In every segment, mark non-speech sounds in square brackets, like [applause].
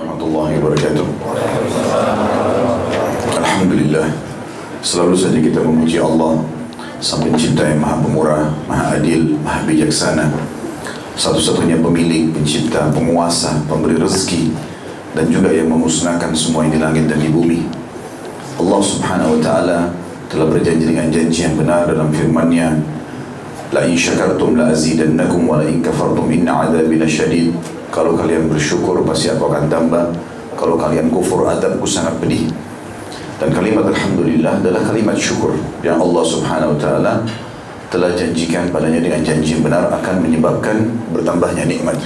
warahmatullahi wabarakatuh. Alhamdulillah Selalu saja kita memuji Allah. Sang pencipta yang maha pemurah, maha adil, maha bijaksana. Satu-satunya pemilik, pencipta, penguasa, pemberi rezeki Dan juga yang memusnahkan semua yang di langit dan di bumi. Allah subhanahu wa ta'ala telah berjanji dengan janji yang benar dalam firman-Nya La in syakartum la azidannakum wa la in kafartum inna adabi lasyadid Kalau kalian bersyukur pasti aku akan tambah Kalau kalian kufur adabku sangat pedih dan kalimat Alhamdulillah adalah kalimat syukur yang Allah subhanahu wa ta'ala telah janjikan padanya dengan janji benar akan menyebabkan bertambahnya nikmat.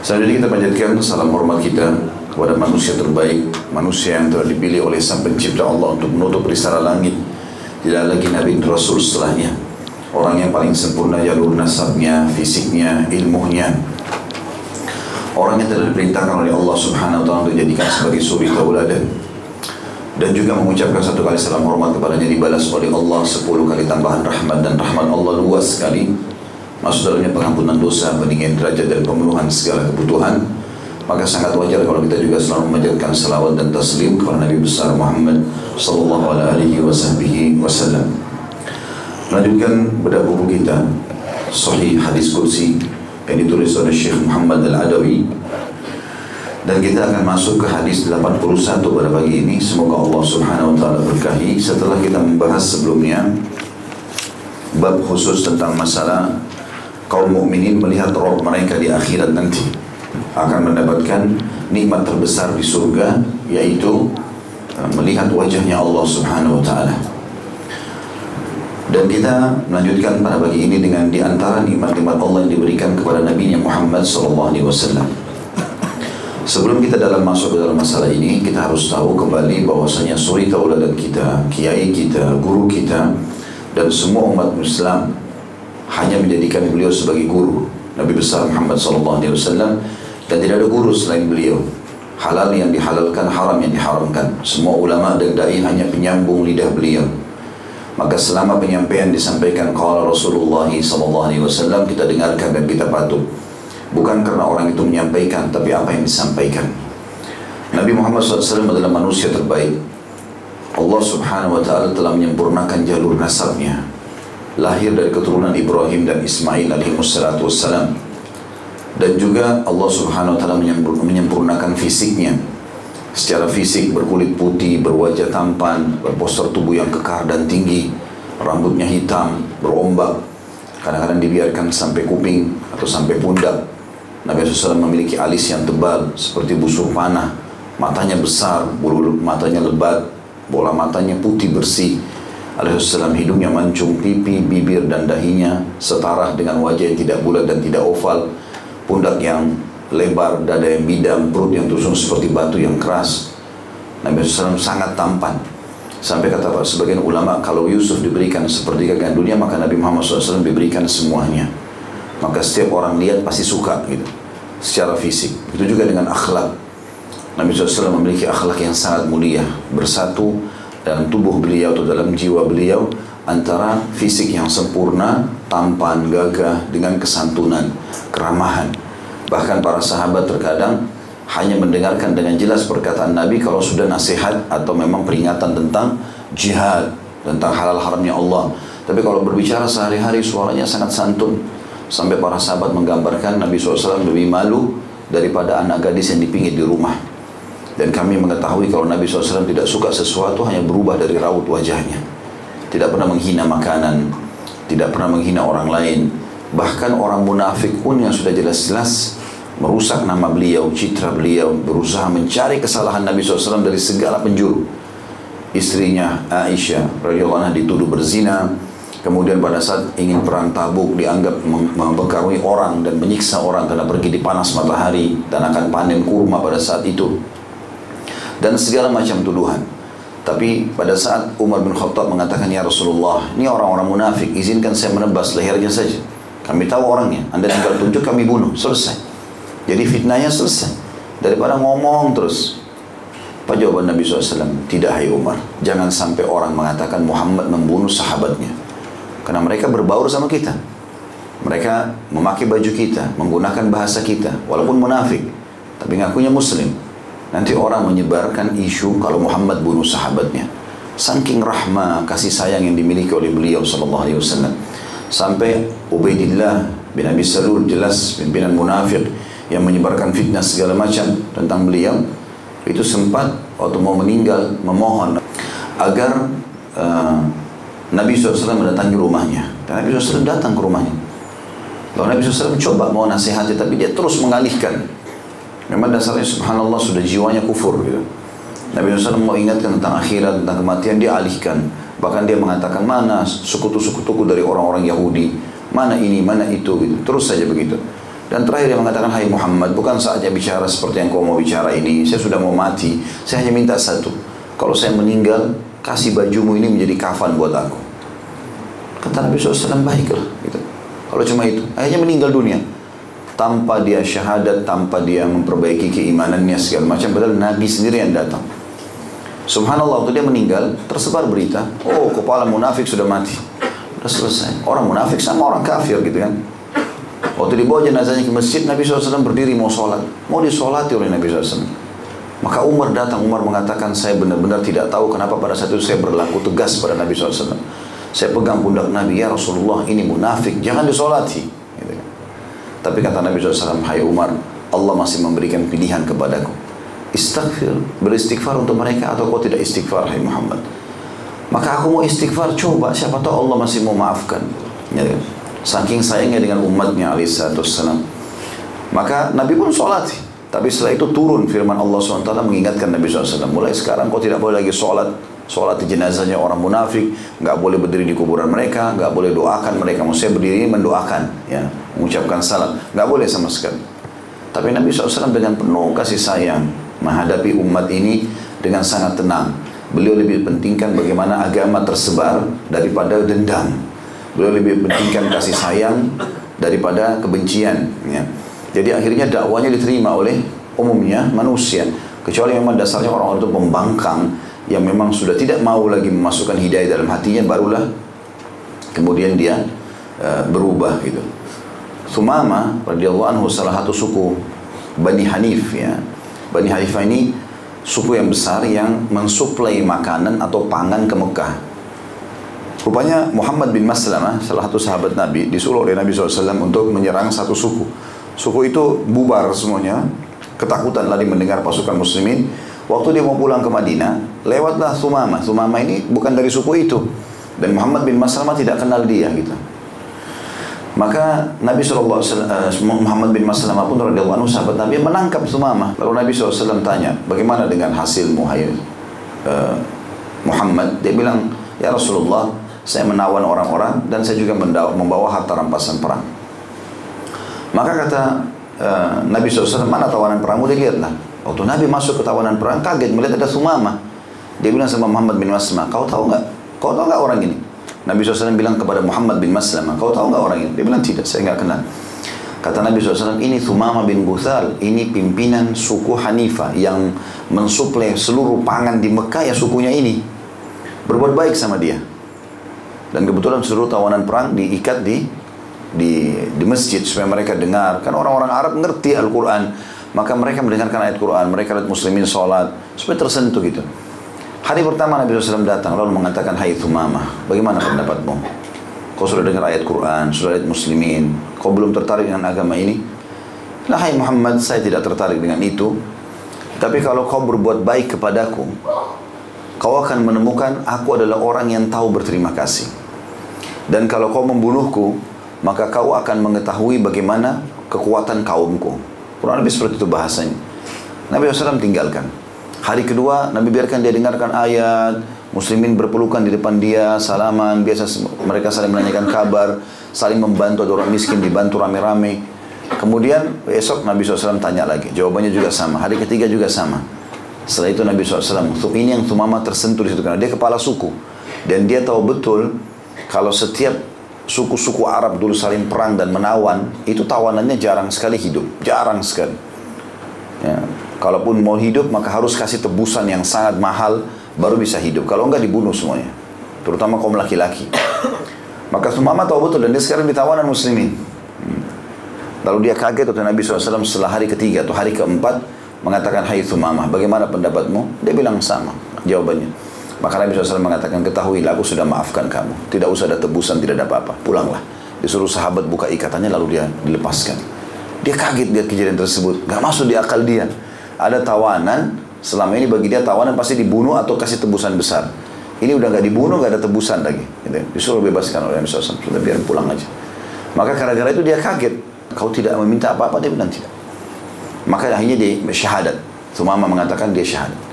Selanjutnya kita panjatkan salam hormat kita kepada manusia terbaik, manusia yang telah dipilih oleh sang pencipta Allah untuk menutup risalah langit. Tidak lagi Nabi Rasul setelahnya. Orang yang paling sempurna jalur nasabnya, fisiknya, ilmunya. Orang yang telah diperintahkan oleh Allah subhanahu wa ta'ala untuk dijadikan sebagai suri tauladan. Dan juga mengucapkan satu kali salam hormat kepadanya dibalas oleh Allah sepuluh kali tambahan rahmat dan rahmat Allah luas sekali. Masuk dalamnya pengampunan dosa peninggian derajat dan pemenuhan segala kebutuhan. Maka sangat wajar kalau kita juga selalu memanjatkan salawat dan taslim kepada Nabi besar Muhammad sallallahu alaihi wasallam. Lanjutkan bedah buku kita Sahih Hadis Kursi yang ditulis oleh Syekh Muhammad Al-Adawi. Dan kita akan masuk ke hadis 81 pada pagi ini. Semoga Allah subhanahu wa ta'ala berkahi. Setelah kita membahas sebelumnya bab khusus tentang masalah kaum mukminin melihat roh mereka di akhirat nanti akan mendapatkan nikmat terbesar di surga yaitu melihat wajahnya Allah subhanahu wa ta'ala dan kita melanjutkan pada pagi ini dengan di antara nikmat-nikmat Allah yang diberikan kepada Nabi Muhammad wasallam Sebelum kita dalam masuk ke dalam masalah ini, kita harus tahu kembali bahwasanya suri tauladan kita, kiai kita, guru kita, dan semua umat Islam hanya menjadikan beliau sebagai guru. Nabi besar Muhammad SAW dan tidak ada guru selain beliau. Halal yang dihalalkan, haram yang diharamkan. Semua ulama dan dai hanya penyambung lidah beliau. Maka selama penyampaian disampaikan kalau Rasulullah SAW kita dengarkan dan kita patuh. Bukan karena orang itu menyampaikan, tapi apa yang disampaikan. Nabi Muhammad SAW adalah manusia terbaik. Allah Subhanahu wa taala telah menyempurnakan jalur nasabnya. Lahir dari keturunan Ibrahim dan Ismail alaihi wassalatu wassalam. Dan juga Allah Subhanahu wa taala menyempurnakan fisiknya. Secara fisik berkulit putih, berwajah tampan, berpostur tubuh yang kekar dan tinggi, rambutnya hitam, berombak, kadang-kadang dibiarkan sampai kuping atau sampai pundak. Nabi SAW memiliki alis yang tebal seperti busur panah, matanya besar, bulu matanya lebat, bola matanya putih bersih. Alaihissalam hidungnya mancung, pipi, bibir dan dahinya setara dengan wajah yang tidak bulat dan tidak oval, pundak yang lebar, dada yang bidang, perut yang tusung seperti batu yang keras. Nabi SAW sangat tampan. Sampai kata sebagian ulama, kalau Yusuf diberikan seperti kekayaan dunia, maka Nabi Muhammad SAW diberikan semuanya. Maka setiap orang lihat pasti suka gitu. Secara fisik. Itu juga dengan akhlak. Nabi SAW memiliki akhlak yang sangat mulia. Bersatu dalam tubuh beliau atau dalam jiwa beliau antara fisik yang sempurna tampan gagah dengan kesantunan keramahan bahkan para sahabat terkadang hanya mendengarkan dengan jelas perkataan Nabi kalau sudah nasihat atau memang peringatan tentang jihad tentang halal haramnya Allah tapi kalau berbicara sehari-hari suaranya sangat santun Sampai para sahabat menggambarkan Nabi SAW lebih malu daripada anak gadis yang dipingit di rumah. Dan kami mengetahui kalau Nabi SAW tidak suka sesuatu hanya berubah dari raut wajahnya. Tidak pernah menghina makanan, tidak pernah menghina orang lain. Bahkan orang munafik pun yang sudah jelas-jelas merusak nama beliau, citra beliau, berusaha mencari kesalahan Nabi SAW dari segala penjuru. Istrinya Aisyah radhiyallahu anha dituduh berzina, Kemudian pada saat ingin perang tabuk dianggap mempengaruhi orang dan menyiksa orang karena pergi di panas matahari dan akan panen kurma pada saat itu. Dan segala macam tuduhan. Tapi pada saat Umar bin Khattab mengatakan, Ya Rasulullah, ini orang-orang munafik, izinkan saya menebas lehernya saja. Kami tahu orangnya, Anda tinggal tunjuk kami bunuh, selesai. Jadi fitnahnya selesai. Daripada ngomong terus. Apa jawaban Nabi SAW? Tidak hai Umar, jangan sampai orang mengatakan Muhammad membunuh sahabatnya. Karena mereka berbaur sama kita. Mereka memakai baju kita, menggunakan bahasa kita, walaupun munafik, tapi ngakunya muslim. Nanti orang menyebarkan isu kalau Muhammad bunuh sahabatnya. Saking rahmah kasih sayang yang dimiliki oleh beliau sallallahu alaihi wasallam. Sampai Ubaidillah bin Abi Salul jelas pimpinan munafik yang menyebarkan fitnah segala macam tentang beliau itu sempat waktu mau meninggal memohon agar uh, Nabi SAW mendatangi rumahnya. Dan Nabi SAW datang ke rumahnya. Lalu Nabi SAW coba mau nasihati tapi dia terus mengalihkan. Memang dasarnya subhanallah sudah jiwanya kufur gitu. Nabi SAW mau ingatkan tentang akhirat, tentang kematian, dia alihkan. Bahkan dia mengatakan, mana sekutu-sekutuku dari orang-orang Yahudi, mana ini, mana itu, gitu. terus saja begitu. Dan terakhir dia mengatakan, hai Muhammad, bukan saatnya bicara seperti yang kau mau bicara ini, saya sudah mau mati, saya hanya minta satu. Kalau saya meninggal, kasih bajumu ini menjadi kafan buat aku. Kata Nabi SAW, baiklah. Gitu. Kalau cuma itu, akhirnya meninggal dunia tanpa dia syahadat, tanpa dia memperbaiki keimanannya segala macam, padahal Nabi sendiri yang datang. Subhanallah waktu dia meninggal tersebar berita, oh kepala munafik sudah mati. Sudah selesai. Orang munafik sama orang kafir gitu kan. Waktu dibawa jenazahnya ke masjid, Nabi SAW berdiri mau sholat. Mau disolati oleh Nabi SAW. Maka Umar datang, Umar mengatakan, saya benar-benar tidak tahu kenapa pada saat itu saya berlaku tegas pada Nabi SAW. Saya pegang pundak Nabi, ya Rasulullah ini munafik, jangan disolati. Gitu. Tapi kata Nabi SAW, hai Umar, Allah masih memberikan pilihan kepadaku istighfar, beristighfar untuk mereka atau kau tidak istighfar hai Muhammad maka aku mau istighfar coba siapa tahu Allah masih mau maafkan ya, kan? Saking sayangnya dengan umatnya alaihissalam maka Nabi pun sholat. Tapi setelah itu turun firman Allah SWT mengingatkan Nabi SAW. Mulai sekarang kau tidak boleh lagi sholat. Sholat jenazahnya orang munafik. Nggak boleh berdiri di kuburan mereka. Nggak boleh doakan mereka. Maksudnya berdiri mendoakan ya. Mengucapkan salam. Nggak boleh sama sekali. Tapi Nabi SAW dengan penuh kasih sayang menghadapi umat ini dengan sangat tenang. Beliau lebih pentingkan bagaimana agama tersebar daripada dendam. Beliau lebih pentingkan kasih sayang daripada kebencian. Ya. Jadi akhirnya dakwanya diterima oleh umumnya manusia. Kecuali memang dasarnya orang-orang itu pembangkang yang memang sudah tidak mau lagi memasukkan hidayah dalam hatinya, barulah kemudian dia uh, berubah gitu. Sumama radhiyallahu anhu salah satu suku Bani Hanif ya Bani Hanifah ini suku yang besar yang mensuplai makanan atau pangan ke Mekah. Rupanya Muhammad bin Maslamah, salah satu sahabat Nabi, disuruh oleh Nabi SAW untuk menyerang satu suku. Suku itu bubar semuanya, ketakutan lagi mendengar pasukan muslimin. Waktu dia mau pulang ke Madinah, lewatlah Sumama. Sumama ini bukan dari suku itu. Dan Muhammad bin Maslamah tidak kenal dia gitu. Maka Nabi SAW, eh, Muhammad bin Maslamah pun radhiyallahu anhu sahabat Nabi menangkap Sumama. Lalu Nabi SAW tanya, bagaimana dengan hasilmu hai uh, Muhammad? Dia bilang, ya Rasulullah, saya menawan orang-orang dan saya juga membawa harta rampasan perang. Maka kata uh, Nabi SAW, mana tawanan perangmu? Dia lihatlah. Waktu Nabi masuk ke tawanan perang, kaget melihat ada Sumama. Dia bilang sama Muhammad bin Maslamah, kau tahu nggak? Kau tahu nggak orang ini? Nabi SAW bilang kepada Muhammad bin Maslamah, kau tahu nggak orang ini? Dia bilang tidak, saya nggak kenal. Kata Nabi SAW, ini Thumama bin Buthal, ini pimpinan suku Hanifah yang mensuplai seluruh pangan di Mekah ya sukunya ini. Berbuat baik sama dia. Dan kebetulan seluruh tawanan perang diikat di di di masjid supaya mereka dengar. Kan orang-orang Arab ngerti Al-Quran. Maka mereka mendengarkan ayat Quran, mereka lihat muslimin sholat, supaya tersentuh gitu. Hari pertama Nabi SAW datang lalu mengatakan, Hai Thumamah, bagaimana pendapatmu? Kau sudah dengar ayat Quran, sudah lihat muslimin, kau belum tertarik dengan agama ini? Nah, hai Muhammad, saya tidak tertarik dengan itu. Tapi kalau kau berbuat baik kepadaku, kau akan menemukan aku adalah orang yang tahu berterima kasih. Dan kalau kau membunuhku, maka kau akan mengetahui bagaimana kekuatan kaumku. Kurang lebih seperti itu bahasanya. Nabi SAW tinggalkan. Hari kedua Nabi biarkan dia dengarkan ayat, muslimin berpelukan di depan dia, salaman, biasa mereka saling menanyakan kabar, saling membantu ada orang miskin dibantu rame-rame. Kemudian esok Nabi SAW tanya lagi, jawabannya juga sama. Hari ketiga juga sama. Setelah itu Nabi SAW, ini yang Tumama tersentuh di situ karena dia kepala suku dan dia tahu betul kalau setiap suku-suku Arab dulu saling perang dan menawan, itu tawanannya jarang sekali hidup, jarang sekali. Ya. Kalaupun mau hidup maka harus kasih tebusan yang sangat mahal baru bisa hidup. Kalau enggak dibunuh semuanya. Terutama kaum laki-laki. [coughs] Maka Sumama tahu betul dan dia sekarang di tawanan muslimin. Hmm. Lalu dia kaget waktu Nabi SAW setelah hari ketiga atau hari keempat mengatakan hai Thumamah, bagaimana pendapatmu? Dia bilang sama jawabannya. Maka Nabi SAW mengatakan, ketahuilah aku sudah maafkan kamu. Tidak usah ada tebusan, tidak ada apa-apa. Pulanglah. Disuruh sahabat buka ikatannya lalu dia dilepaskan. Dia kaget lihat kejadian tersebut. Gak masuk di akal dia. Ada tawanan, selama ini bagi dia tawanan pasti dibunuh atau kasih tebusan besar. Ini udah gak dibunuh, gak ada tebusan lagi. Gitu. Disuruh bebaskan oleh Nabi SAW. Sudah biar pulang aja. Maka gara-gara itu dia kaget. Kau tidak meminta apa-apa, dia bilang tidak. Maka akhirnya dia syahadat. Sumama mengatakan dia syahadat.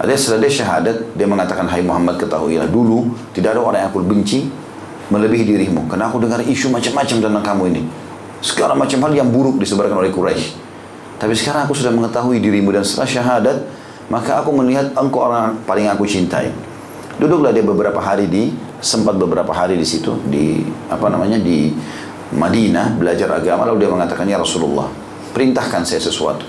Ada setelah dia syahadat, dia mengatakan, Hai Muhammad ketahuilah dulu, tidak ada orang yang aku benci melebihi dirimu. Karena aku dengar isu macam-macam tentang kamu ini. Segala macam hal yang buruk disebarkan oleh Quraisy. Tapi sekarang aku sudah mengetahui dirimu dan setelah syahadat, maka aku melihat engkau orang paling aku cintai. Duduklah dia beberapa hari di sempat beberapa hari di situ di apa namanya di Madinah belajar agama lalu dia mengatakan ya Rasulullah perintahkan saya sesuatu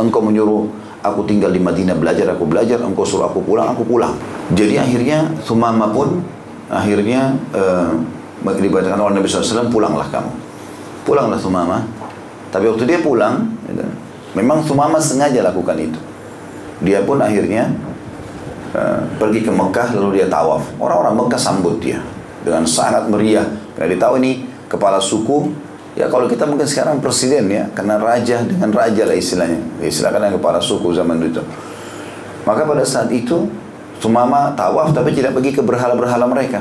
engkau menyuruh aku tinggal di Madinah belajar aku belajar engkau suruh aku pulang aku pulang. Jadi akhirnya Thumama pun akhirnya uh, dibacakan oleh Nabi SAW pulanglah kamu. Pulanglah Thumama tapi waktu dia pulang gitu, memang Thumama sengaja lakukan itu. Dia pun akhirnya uh, pergi ke Mekah lalu dia tawaf. Orang-orang Mekah sambut dia dengan sangat meriah. Karena dia tahu ini kepala suku Ya kalau kita mungkin sekarang presiden ya, karena raja dengan raja lah istilahnya. Ya, istilahnya kepala suku zaman itu. Maka pada saat itu Sumama tawaf tapi tidak pergi ke berhala-berhala mereka.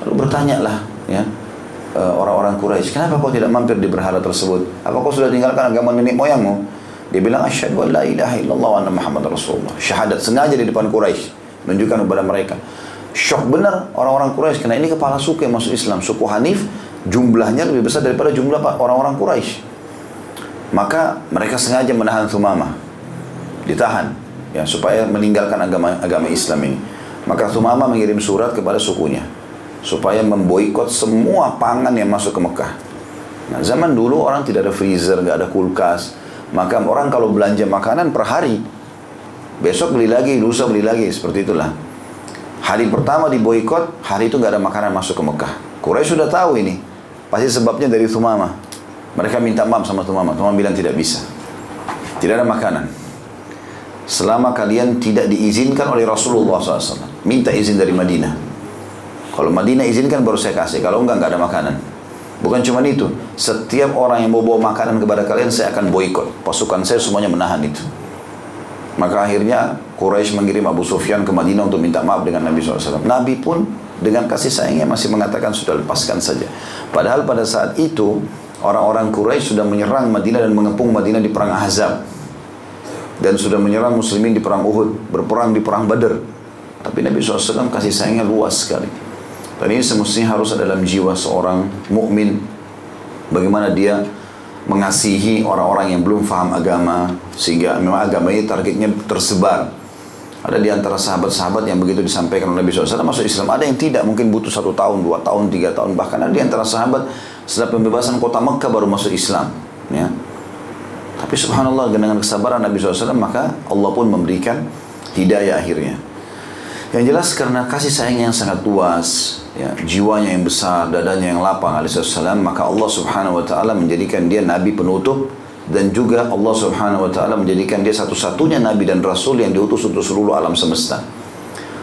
Lalu bertanya lah ya eh, orang-orang Quraisy, kenapa kau tidak mampir di berhala tersebut? Apa kau sudah tinggalkan agama nenek moyangmu? Dia bilang asyhadu an la ilaha illallah wa anna Muhammad Rasulullah. Syahadat sengaja di depan Quraisy menunjukkan kepada mereka. Syok benar orang-orang Quraisy karena ini kepala suku yang masuk Islam, suku Hanif jumlahnya lebih besar daripada jumlah orang-orang Quraisy. Maka mereka sengaja menahan Thumama. Ditahan ya supaya meninggalkan agama agama Islam ini. Maka Thumama mengirim surat kepada sukunya supaya memboikot semua pangan yang masuk ke Mekah. Nah, zaman dulu orang tidak ada freezer, nggak ada kulkas. Maka orang kalau belanja makanan per hari, besok beli lagi, lusa beli lagi, seperti itulah. Hari pertama diboikot, hari itu nggak ada makanan masuk ke Mekah. Quraisy sudah tahu ini. Pasti sebabnya dari Thumama. Mereka minta maaf sama Thumama. Thumama bilang tidak bisa. Tidak ada makanan. Selama kalian tidak diizinkan oleh Rasulullah SAW. Minta izin dari Madinah. Kalau Madinah izinkan baru saya kasih. Kalau enggak, enggak ada makanan. Bukan cuma itu. Setiap orang yang mau bawa makanan kepada kalian, saya akan boikot. Pasukan saya semuanya menahan itu. Maka akhirnya Quraisy mengirim Abu Sufyan ke Madinah untuk minta maaf dengan Nabi SAW. Nabi pun dengan kasih sayangnya masih mengatakan sudah lepaskan saja. Padahal pada saat itu orang-orang Quraisy sudah menyerang Madinah dan mengepung Madinah di perang Ahzab dan sudah menyerang muslimin di perang Uhud, berperang di perang Badar. Tapi Nabi SAW kasih sayangnya luas sekali. Dan ini semestinya harus ada dalam jiwa seorang mukmin bagaimana dia mengasihi orang-orang yang belum faham agama sehingga memang agama ini targetnya tersebar ada di antara sahabat-sahabat yang begitu disampaikan oleh Nabi SAW masuk Islam. Ada yang tidak, mungkin butuh satu tahun, dua tahun, tiga tahun. Bahkan ada di antara sahabat setelah pembebasan kota Mekah baru masuk Islam. Ya. Tapi subhanallah dengan kesabaran Nabi SAW maka Allah pun memberikan hidayah akhirnya. Yang jelas karena kasih sayang yang sangat luas, ya, jiwanya yang besar, dadanya yang lapang alaihissalam, maka Allah subhanahu wa ta'ala menjadikan dia Nabi penutup dan juga Allah Subhanahu wa taala menjadikan dia satu-satunya nabi dan rasul yang diutus untuk seluruh alam semesta.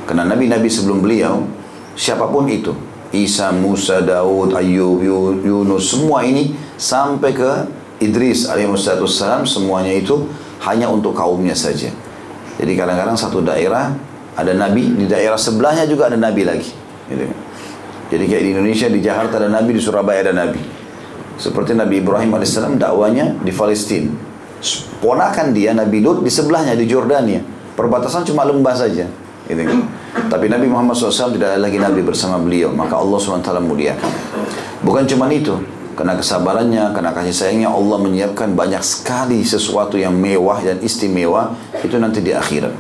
Karena nabi-nabi sebelum beliau siapa pun itu, Isa, Musa, Daud, Ayub, Yunus, semua ini sampai ke Idris alaihissalam semuanya itu hanya untuk kaumnya saja. Jadi kadang-kadang satu daerah ada nabi, di daerah sebelahnya juga ada nabi lagi. Gitu. Jadi kayak di Indonesia, di Jakarta ada nabi, di Surabaya ada nabi. Seperti Nabi Ibrahim AS dakwanya di Palestina. Ponakan dia Nabi Lut di sebelahnya di Jordania. Perbatasan cuma lembah saja. Gitu. Tapi Nabi Muhammad SAW tidak ada lagi Nabi bersama beliau. Maka Allah SWT muliakan. Bukan cuma itu. Karena kesabarannya, karena kasih sayangnya Allah menyiapkan banyak sekali sesuatu yang mewah dan istimewa itu nanti di akhirat.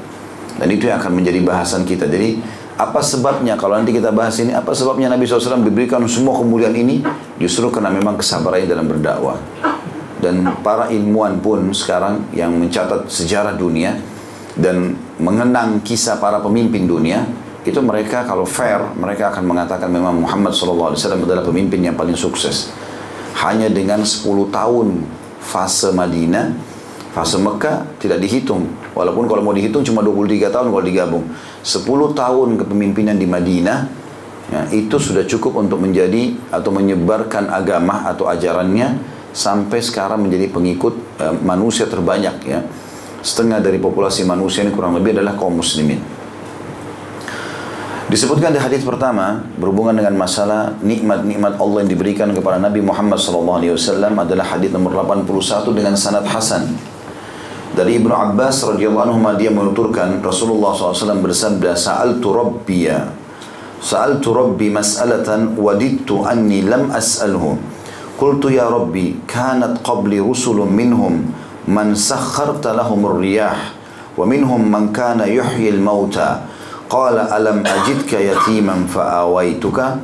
Dan itu yang akan menjadi bahasan kita. Jadi apa sebabnya? Kalau nanti kita bahas ini apa sebabnya Nabi SAW diberikan semua kemuliaan ini? Justru karena memang kesabarannya dalam berdakwah. Dan para ilmuwan pun sekarang yang mencatat sejarah dunia dan mengenang kisah para pemimpin dunia itu mereka kalau fair mereka akan mengatakan memang Muhammad SAW adalah pemimpin yang paling sukses. Hanya dengan 10 tahun fase Madinah Fase Mekah tidak dihitung. Walaupun kalau mau dihitung cuma 23 tahun kalau digabung. 10 tahun kepemimpinan di Madinah ya, itu sudah cukup untuk menjadi atau menyebarkan agama atau ajarannya sampai sekarang menjadi pengikut eh, manusia terbanyak ya. Setengah dari populasi manusia ini kurang lebih adalah kaum muslimin. Disebutkan di hadis pertama berhubungan dengan masalah nikmat-nikmat Allah yang diberikan kepada Nabi Muhammad SAW adalah hadis nomor 81 dengan sanad hasan. Dari Ibnu Abbas radhiyallahu anhu dia menuturkan Rasulullah SAW bersabda Sa'altu Rabbiya Sa'altu Rabbi mas'alatan wadidtu anni lam as'alhu. Qultu ya Rabbi kanat qabli rusulun minhum man sakharta lahum riyah wa minhum man kana yuhyi al-mauta. Qala alam ajidka yatiman fa'awaituka?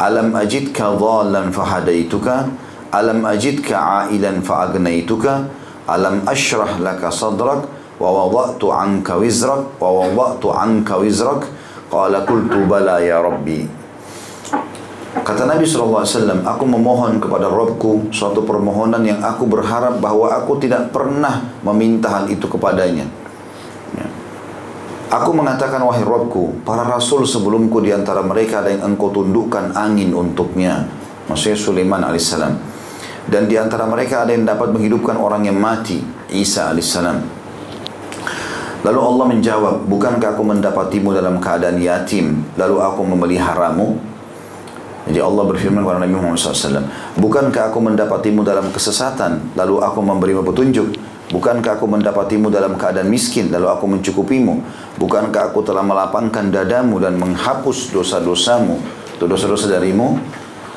Alam ajidka dhalan fahadaituka? Alam ajidka ailan fa'agnaituka Alam ashrah laka sadrak Wa wada'tu anka wizrak Wa wada'tu anka wizrak Qala kultu bala ya Rabbi Kata Nabi SAW, aku memohon kepada Robku suatu permohonan yang aku berharap bahwa aku tidak pernah meminta hal itu kepadanya. Aku mengatakan wahai Robku, para rasul sebelumku di antara mereka ada yang engkau tundukkan angin untuknya. Maksudnya Sulaiman alaihissalam. Dan di antara mereka ada yang dapat menghidupkan orang yang mati, Isa alaihissalam. Lalu Allah menjawab, bukankah aku mendapatimu dalam keadaan yatim, lalu aku memeliharamu? Jadi Allah berfirman kepada Nabi Muhammad SAW, bukankah aku mendapatimu dalam kesesatan, lalu aku memberimu petunjuk? Bukankah aku mendapatimu dalam keadaan miskin, lalu aku mencukupimu? Bukankah aku telah melapangkan dadamu dan menghapus dosa-dosamu, dosa-dosa darimu?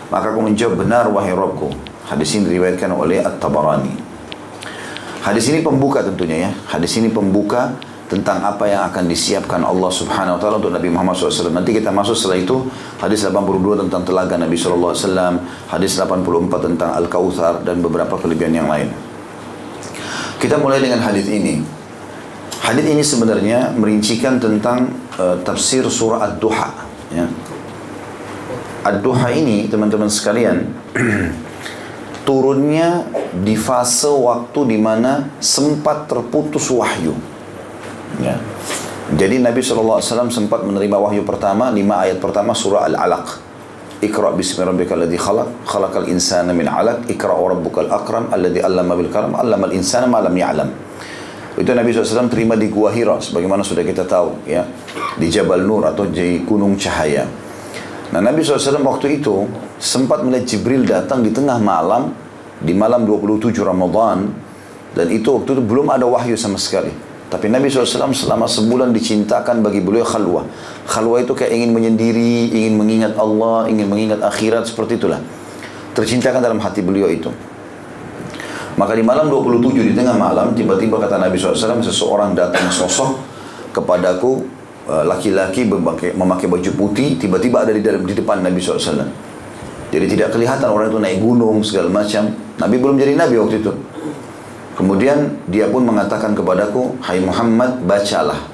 Maka aku menjawab benar wahai Rabbku. Hadis ini diriwayatkan oleh At-Tabarani. Hadis ini pembuka tentunya ya. Hadis ini pembuka tentang apa yang akan disiapkan Allah Subhanahu wa taala untuk Nabi Muhammad SAW. Nanti kita masuk setelah itu hadis 82 tentang telaga Nabi SAW, hadis 84 tentang Al-Kautsar dan beberapa kelebihan yang lain. Kita mulai dengan hadis ini. Hadis ini sebenarnya merincikan tentang uh, tafsir surah Ad-Duha. Ya. Ad-Duha ini teman-teman sekalian [clears throat] turunnya di fase waktu di mana sempat terputus wahyu. Ya. Jadi Nabi SAW sempat menerima wahyu pertama, lima ayat pertama surah Al-Alaq. Iqra bismi rabbikal ladzi khalaq khalaqal insana min 'alaq Iqra wa rabbukal akram alladzi 'allama bil qalam 'allamal insana ma lam ya'lam itu Nabi SAW terima di Gua Hira sebagaimana sudah kita tahu ya di Jabal Nur atau di Gunung Cahaya nah Nabi SAW waktu itu sempat melihat Jibril datang di tengah malam di malam 27 Ramadan dan itu waktu itu belum ada wahyu sama sekali tapi Nabi SAW selama sebulan dicintakan bagi beliau khalwah. Khalwah itu kayak ingin menyendiri, ingin mengingat Allah, ingin mengingat akhirat, seperti itulah. Tercintakan dalam hati beliau itu. Maka di malam 27 di tengah malam, tiba-tiba kata Nabi SAW, seseorang datang sosok kepadaku, laki-laki memakai, memakai baju putih, tiba-tiba ada di dalam di depan Nabi SAW. Jadi tidak kelihatan orang itu naik gunung segala macam. Nabi belum jadi Nabi waktu itu. Kemudian dia pun mengatakan kepadaku, Hai Muhammad, bacalah.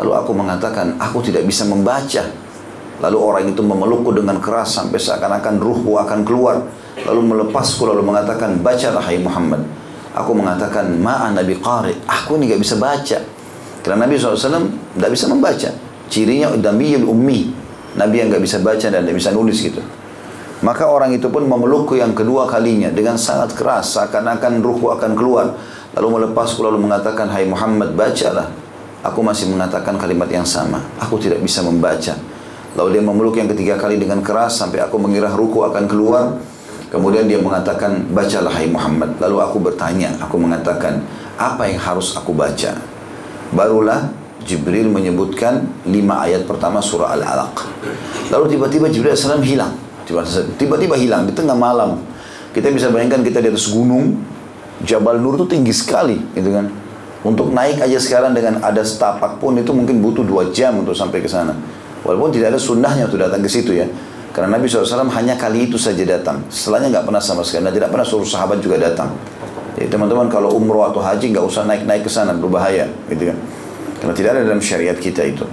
Lalu aku mengatakan, aku tidak bisa membaca. Lalu orang itu memelukku dengan keras sampai seakan-akan ruhku akan keluar. Lalu melepasku lalu mengatakan, bacalah hai Muhammad. Aku mengatakan, ma'an Nabi Qari. Aku ini gak bisa baca. Karena Nabi SAW tidak bisa membaca. Cirinya Nabi ummi. Nabi yang gak bisa baca dan tidak bisa nulis gitu. Maka orang itu pun memelukku yang kedua kalinya dengan sangat keras, seakan-akan ruhku akan keluar. Lalu melepasku lalu mengatakan, Hai Muhammad, bacalah. Aku masih mengatakan kalimat yang sama. Aku tidak bisa membaca. Lalu dia memeluk yang ketiga kali dengan keras sampai aku mengira ruku akan keluar. Kemudian dia mengatakan, bacalah hai Muhammad. Lalu aku bertanya, aku mengatakan, apa yang harus aku baca? Barulah Jibril menyebutkan lima ayat pertama surah Al-Alaq. Lalu tiba-tiba Jibril AS hilang. Tiba-tiba hilang di tengah malam. Kita bisa bayangkan kita di atas gunung, Jabal Nur itu tinggi sekali, gitu kan. Untuk naik aja sekarang dengan ada setapak pun itu mungkin butuh dua jam untuk sampai ke sana. Walaupun tidak ada sunnahnya untuk datang ke situ ya. Karena Nabi SAW hanya kali itu saja datang. Setelahnya nggak pernah sama sekali. Dan tidak pernah suruh sahabat juga datang. Jadi teman-teman kalau umroh atau haji nggak usah naik-naik ke sana berbahaya, gitu kan. Karena tidak ada dalam syariat kita itu.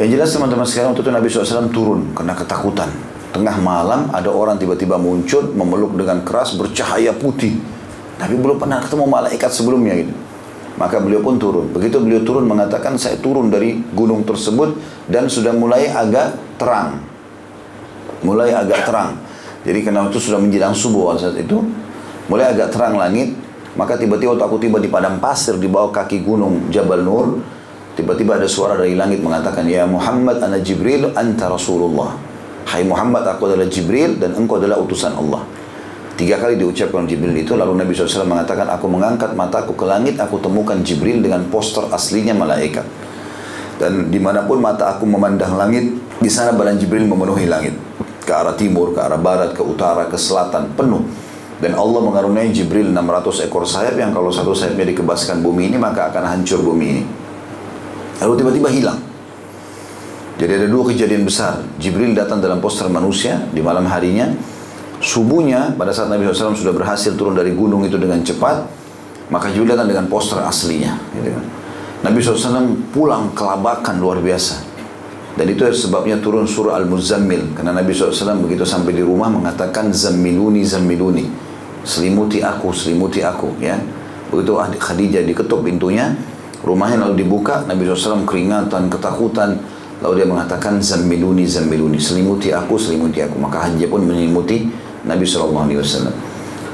Yang jelas teman-teman sekarang waktu itu Nabi SAW turun karena ketakutan. Tengah malam ada orang tiba-tiba muncul memeluk dengan keras bercahaya putih. Nabi belum pernah ketemu malaikat sebelumnya gitu. Maka beliau pun turun. Begitu beliau turun mengatakan saya turun dari gunung tersebut dan sudah mulai agak terang. Mulai agak terang. Jadi karena itu sudah menjelang subuh saat itu, mulai agak terang langit. Maka tiba-tiba aku tiba di padang pasir di bawah kaki gunung Jabal Nur, tiba-tiba ada suara dari langit mengatakan, Ya Muhammad, ana Jibril, anta Rasulullah. Hai Muhammad, aku adalah Jibril dan engkau adalah utusan Allah. Tiga kali diucapkan Jibril itu, lalu Nabi SAW mengatakan, aku mengangkat mataku ke langit, aku temukan Jibril dengan poster aslinya malaikat. Dan di mana pun mata aku memandang langit, di sana badan Jibril memenuhi langit. Ke arah timur, ke arah barat, ke utara, ke selatan, penuh. Dan Allah mengaruniai Jibril 600 ekor sayap yang kalau satu sayapnya dikebaskan bumi ini, maka akan hancur bumi ini. Lalu tiba-tiba hilang. Jadi ada dua kejadian besar. Jibril datang dalam poster manusia di malam harinya, Subuhnya pada saat Nabi SAW sudah berhasil turun dari gunung itu dengan cepat, maka juga datang dengan poster aslinya. Gitu kan. Nabi SAW pulang kelabakan luar biasa. Dan itu sebabnya turun surah Al-Muzammil. Karena Nabi SAW begitu sampai di rumah mengatakan Zammiluni, Zammiluni. Selimuti aku, selimuti aku. ya. Begitu Khadijah diketuk pintunya, rumahnya lalu dibuka, Nabi SAW keringatan, ketakutan. Lalu dia mengatakan Zammiluni, Zammiluni. Selimuti aku, selimuti aku. Maka Khadijah pun menyelimuti Nabi SAW.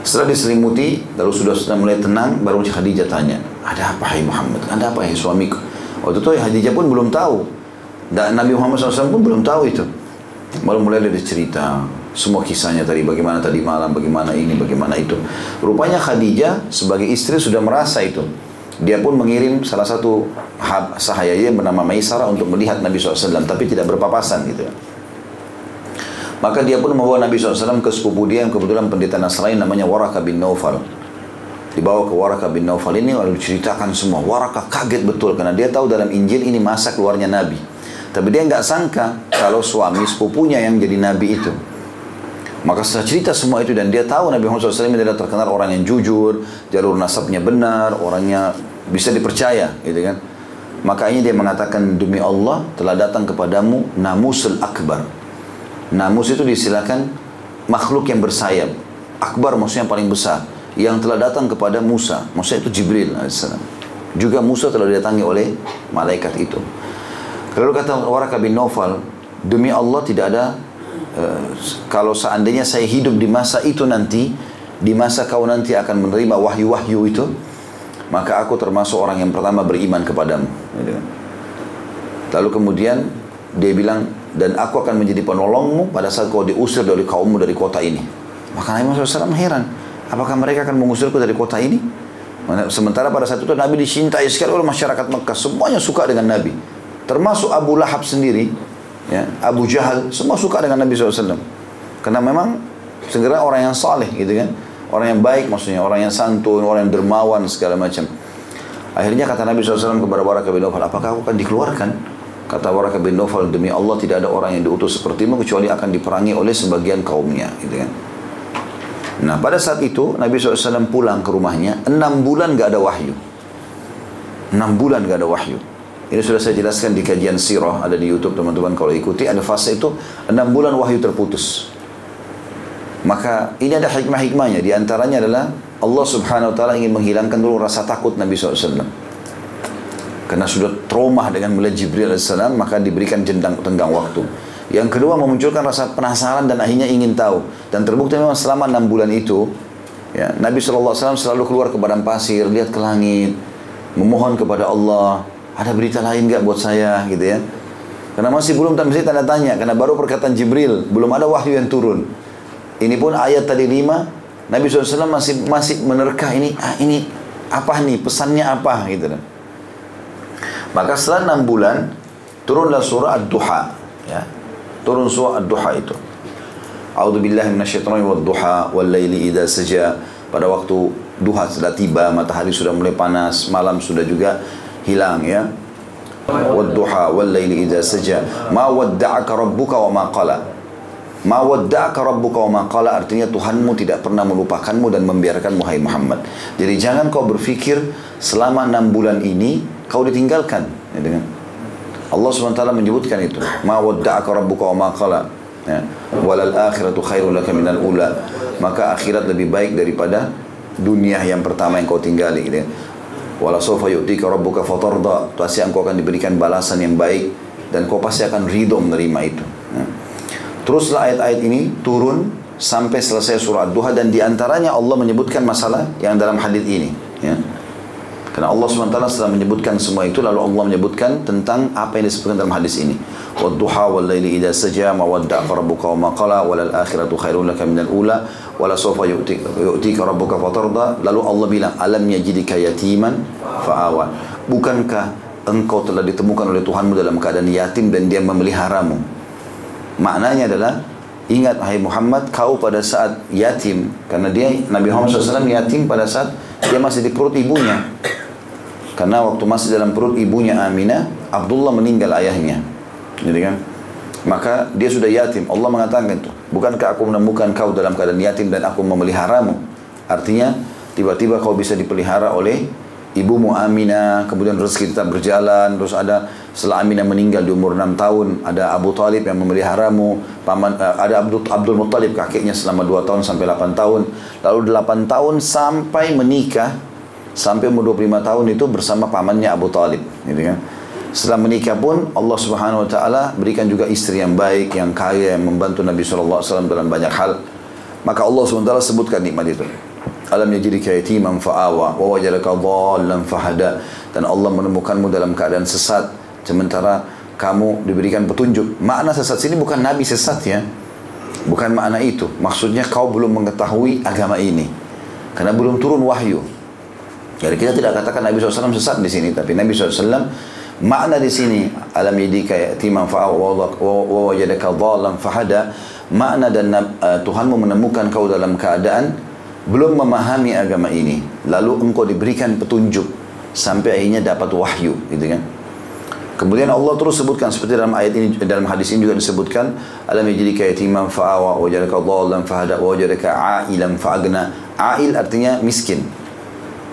Setelah diselimuti, lalu sudah sudah mulai tenang, baru Khadijah tanya, ada apa hai Muhammad? Ada apa hai suamiku? Waktu itu Khadijah pun belum tahu. Dan Nabi Muhammad SAW pun belum tahu itu. Baru mulai dari cerita, semua kisahnya tadi, bagaimana tadi malam, bagaimana ini, bagaimana itu. Rupanya Khadijah sebagai istri sudah merasa itu. Dia pun mengirim salah satu sahayanya bernama Maisarah untuk melihat Nabi SAW, tapi tidak berpapasan gitu. Maka dia pun membawa Nabi SAW ke sepupu dia yang kebetulan pendeta Nasrani namanya Waraka bin Naufal. Dibawa ke Waraka bin Naufal ini lalu diceritakan semua. Waraka kaget betul karena dia tahu dalam Injil ini masa keluarnya Nabi. Tapi dia nggak sangka kalau suami sepupunya yang jadi Nabi itu. Maka setelah cerita semua itu dan dia tahu Nabi Muhammad SAW adalah terkenal orang yang jujur, jalur nasabnya benar, orangnya bisa dipercaya, gitu kan. Makanya dia mengatakan demi Allah telah datang kepadamu namusul akbar, Namus itu disilakan makhluk yang bersayap. Akbar maksudnya yang paling besar. Yang telah datang kepada Musa. Maksudnya itu Jibril AS. Juga Musa telah didatangi oleh malaikat itu. Lalu kata Waraka bin Nawfal, demi Allah tidak ada uh, kalau seandainya saya hidup di masa itu nanti, di masa kau nanti akan menerima wahyu-wahyu itu, maka aku termasuk orang yang pertama beriman kepadamu. Kan. Lalu kemudian dia bilang, dan aku akan menjadi penolongmu pada saat kau diusir dari kaummu dari kota ini. Maka Nabi Muhammad SAW heran, apakah mereka akan mengusirku dari kota ini? Sementara pada saat itu Nabi dicintai sekali oleh masyarakat Mekah, semuanya suka dengan Nabi. Termasuk Abu Lahab sendiri, ya, Abu Jahal, semua suka dengan Nabi SAW. Karena memang segera orang yang saleh gitu kan. Orang yang baik maksudnya, orang yang santun, orang yang dermawan segala macam. Akhirnya kata Nabi SAW kepada Barakah bin Nawfal, apakah aku akan dikeluarkan? Kata Waraka bin Nawfal, demi Allah tidak ada orang yang diutus sepertimu kecuali akan diperangi oleh sebagian kaumnya. Gitu kan. Nah pada saat itu Nabi SAW pulang ke rumahnya, enam bulan gak ada wahyu. Enam bulan gak ada wahyu. Ini sudah saya jelaskan di kajian sirah, ada di Youtube teman-teman kalau ikuti, ada fase itu enam bulan wahyu terputus. Maka ini ada hikmah-hikmahnya, di antaranya adalah Allah subhanahu wa ta'ala ingin menghilangkan dulu rasa takut Nabi SAW. Karena sudah trauma dengan melihat Jibril AS, maka diberikan jendang tenggang waktu. Yang kedua memunculkan rasa penasaran dan akhirnya ingin tahu. Dan terbukti memang selama enam bulan itu, ya, Nabi SAW selalu keluar ke badan pasir, lihat ke langit, memohon kepada Allah, ada berita lain nggak buat saya gitu ya. Karena masih belum mesti tanda tanya, karena baru perkataan Jibril, belum ada wahyu yang turun. Ini pun ayat tadi lima, Nabi SAW masih masih menerka ini, ah, ini apa nih pesannya apa gitu kan. Maka setelah enam bulan turunlah surah Ad-Duha ya. Turun surah Ad-Duha itu. A'udzu billahi minasyaitonir wad-duha wal laili idza saja. Pada waktu duha sudah tiba, matahari sudah mulai panas, malam sudah juga hilang ya. Wad-duha wal laili idza saja. Ma wadda'aka rabbuka wa ma qala. Ma wadda'aka rabbuka wa ma qala artinya Tuhanmu tidak pernah melupakanmu dan membiarkanmu hai Muhammad. Jadi jangan kau berpikir selama enam bulan ini kau ditinggalkan ya, dengan Allah SWT menyebutkan itu ma wadda'aka rabbuka wa ma qala ya walal akhiratu khairul laka minal ula maka akhirat lebih baik daripada dunia yang pertama yang kau tinggali gitu ya. Wala sofa yu'tika rabbuka fatarda. Pasti engkau akan diberikan balasan yang baik dan kau pasti akan ridho menerima itu. Ya. Teruslah ayat-ayat ini turun sampai selesai surah Duha dan di antaranya Allah menyebutkan masalah yang dalam hadis ini. Ya. Karena Allah SWT setelah menyebutkan semua itu lalu Allah menyebutkan tentang apa yang disebutkan dalam hadis ini. Saja ma wadda'aka rabbuka wa ma qala wal akhiratu khairun laka minal ula wala sawfa yu'tika rabbuka fatarda. Lalu Allah bilang alam yajidika yatiman fa'awa. Bukankah engkau telah ditemukan oleh Tuhanmu dalam keadaan yatim dan dia memeliharamu? Maknanya adalah ingat hai Muhammad kau pada saat yatim karena dia Nabi Muhammad SAW yatim pada saat dia masih di perut ibunya karena waktu masih dalam perut ibunya Aminah, Abdullah meninggal ayahnya. Jadi kan? Maka dia sudah yatim. Allah mengatakan itu. Bukankah aku menemukan kau dalam keadaan yatim dan aku memeliharamu? Artinya, tiba-tiba kau bisa dipelihara oleh ibumu Aminah, kemudian rezeki tetap berjalan, terus ada setelah Aminah meninggal di umur 6 tahun, ada Abu Talib yang memeliharamu, paman, uh, ada Abdul, Abdul Muttalib kakeknya selama 2 tahun sampai 8 tahun, lalu 8 tahun sampai menikah, sampai umur 25 tahun itu bersama pamannya Abu Talib gitu kan. Setelah menikah pun Allah Subhanahu wa taala berikan juga istri yang baik yang kaya yang membantu Nabi sallallahu alaihi wasallam dalam banyak hal. Maka Allah Subhanahu wa taala sebutkan nikmat itu. Alam yajidika yatiman fa'awa wa wajadaka dhallan fahada. Dan Allah menemukanmu dalam keadaan sesat sementara kamu diberikan petunjuk. Makna sesat sini bukan nabi sesat ya. Bukan makna itu. Maksudnya kau belum mengetahui agama ini. Karena belum turun wahyu jadi kita tidak katakan Nabi SAW sesat di sini, tapi Nabi SAW makna di sini alam yadika yatiman fa'a wa wajadaka fahada makna dan uh, Tuhanmu menemukan kau dalam keadaan belum memahami agama ini. Lalu engkau diberikan petunjuk sampai akhirnya dapat wahyu gitu kan? Kemudian Allah terus sebutkan seperti dalam ayat ini dalam hadis ini juga disebutkan alam yajidika yatiman fa'awa wajadaka dhalan fahada wajadaka a'ilan fa'agna. A'il artinya miskin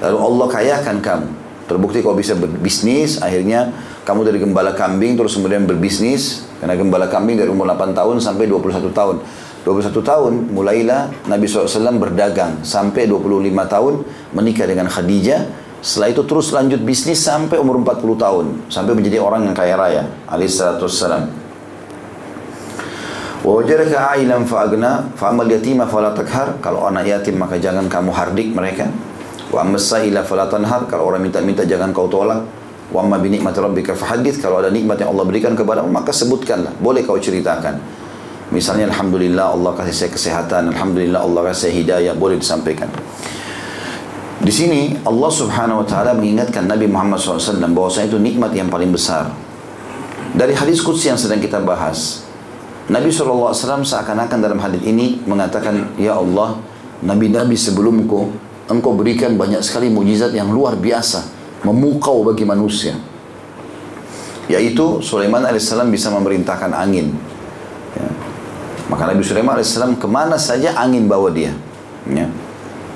Lalu Allah kayakan kamu. Terbukti kau bisa berbisnis, akhirnya kamu dari gembala kambing terus kemudian berbisnis. Karena gembala kambing dari umur 8 tahun sampai 21 tahun. 21 tahun mulailah Nabi SAW berdagang sampai 25 tahun menikah dengan Khadijah. Setelah itu terus lanjut bisnis sampai umur 40 tahun. Sampai menjadi orang yang kaya raya. Alaihissalam. Wajaraka ailan fa'agna fa'amal yatima fala takhar. Kalau anak yatim maka jangan kamu hardik mereka. Wa amma sa'ila fala tanhar kalau orang minta-minta jangan kau tolak. Wa amma bi nikmati rabbika fahadits kalau ada nikmat yang Allah berikan kepadamu maka sebutkanlah. Boleh kau ceritakan. Misalnya alhamdulillah Allah kasih saya kesehatan, alhamdulillah Allah kasih saya hidayah, boleh disampaikan. Di sini Allah Subhanahu wa taala mengingatkan Nabi Muhammad SAW bahwasanya itu nikmat yang paling besar. Dari hadis qudsi yang sedang kita bahas, Nabi SAW seakan-akan dalam hadis ini mengatakan, Ya Allah, Nabi-Nabi sebelumku engkau berikan banyak sekali mujizat yang luar biasa memukau bagi manusia yaitu Sulaiman alaihissalam bisa memerintahkan angin ya. maka Nabi Sulaiman alaihissalam ke mana saja angin bawa dia ya.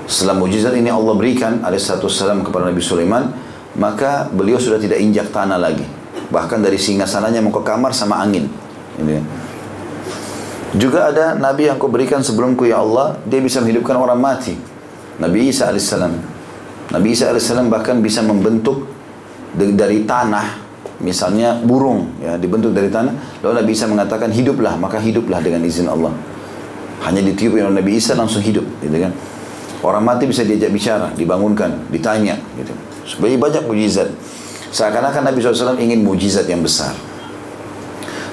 setelah mujizat ini Allah berikan alaihissalam kepada Nabi Sulaiman maka beliau sudah tidak injak tanah lagi bahkan dari singa sananya mau ke kamar sama angin ini. Juga ada Nabi yang kau berikan sebelumku ya Allah dia bisa menghidupkan orang mati Nabi Isa alaihissalam. Nabi Isa alaihissalam bahkan bisa membentuk dari tanah, misalnya burung, ya dibentuk dari tanah. Lalu Nabi Isa mengatakan hiduplah, maka hiduplah dengan izin Allah. Hanya ditiup oleh Nabi Isa langsung hidup, gitu kan? Orang mati bisa diajak bicara, dibangunkan, ditanya, gitu. Sebagai banyak mujizat. Seakan-akan Nabi SAW ingin mujizat yang besar.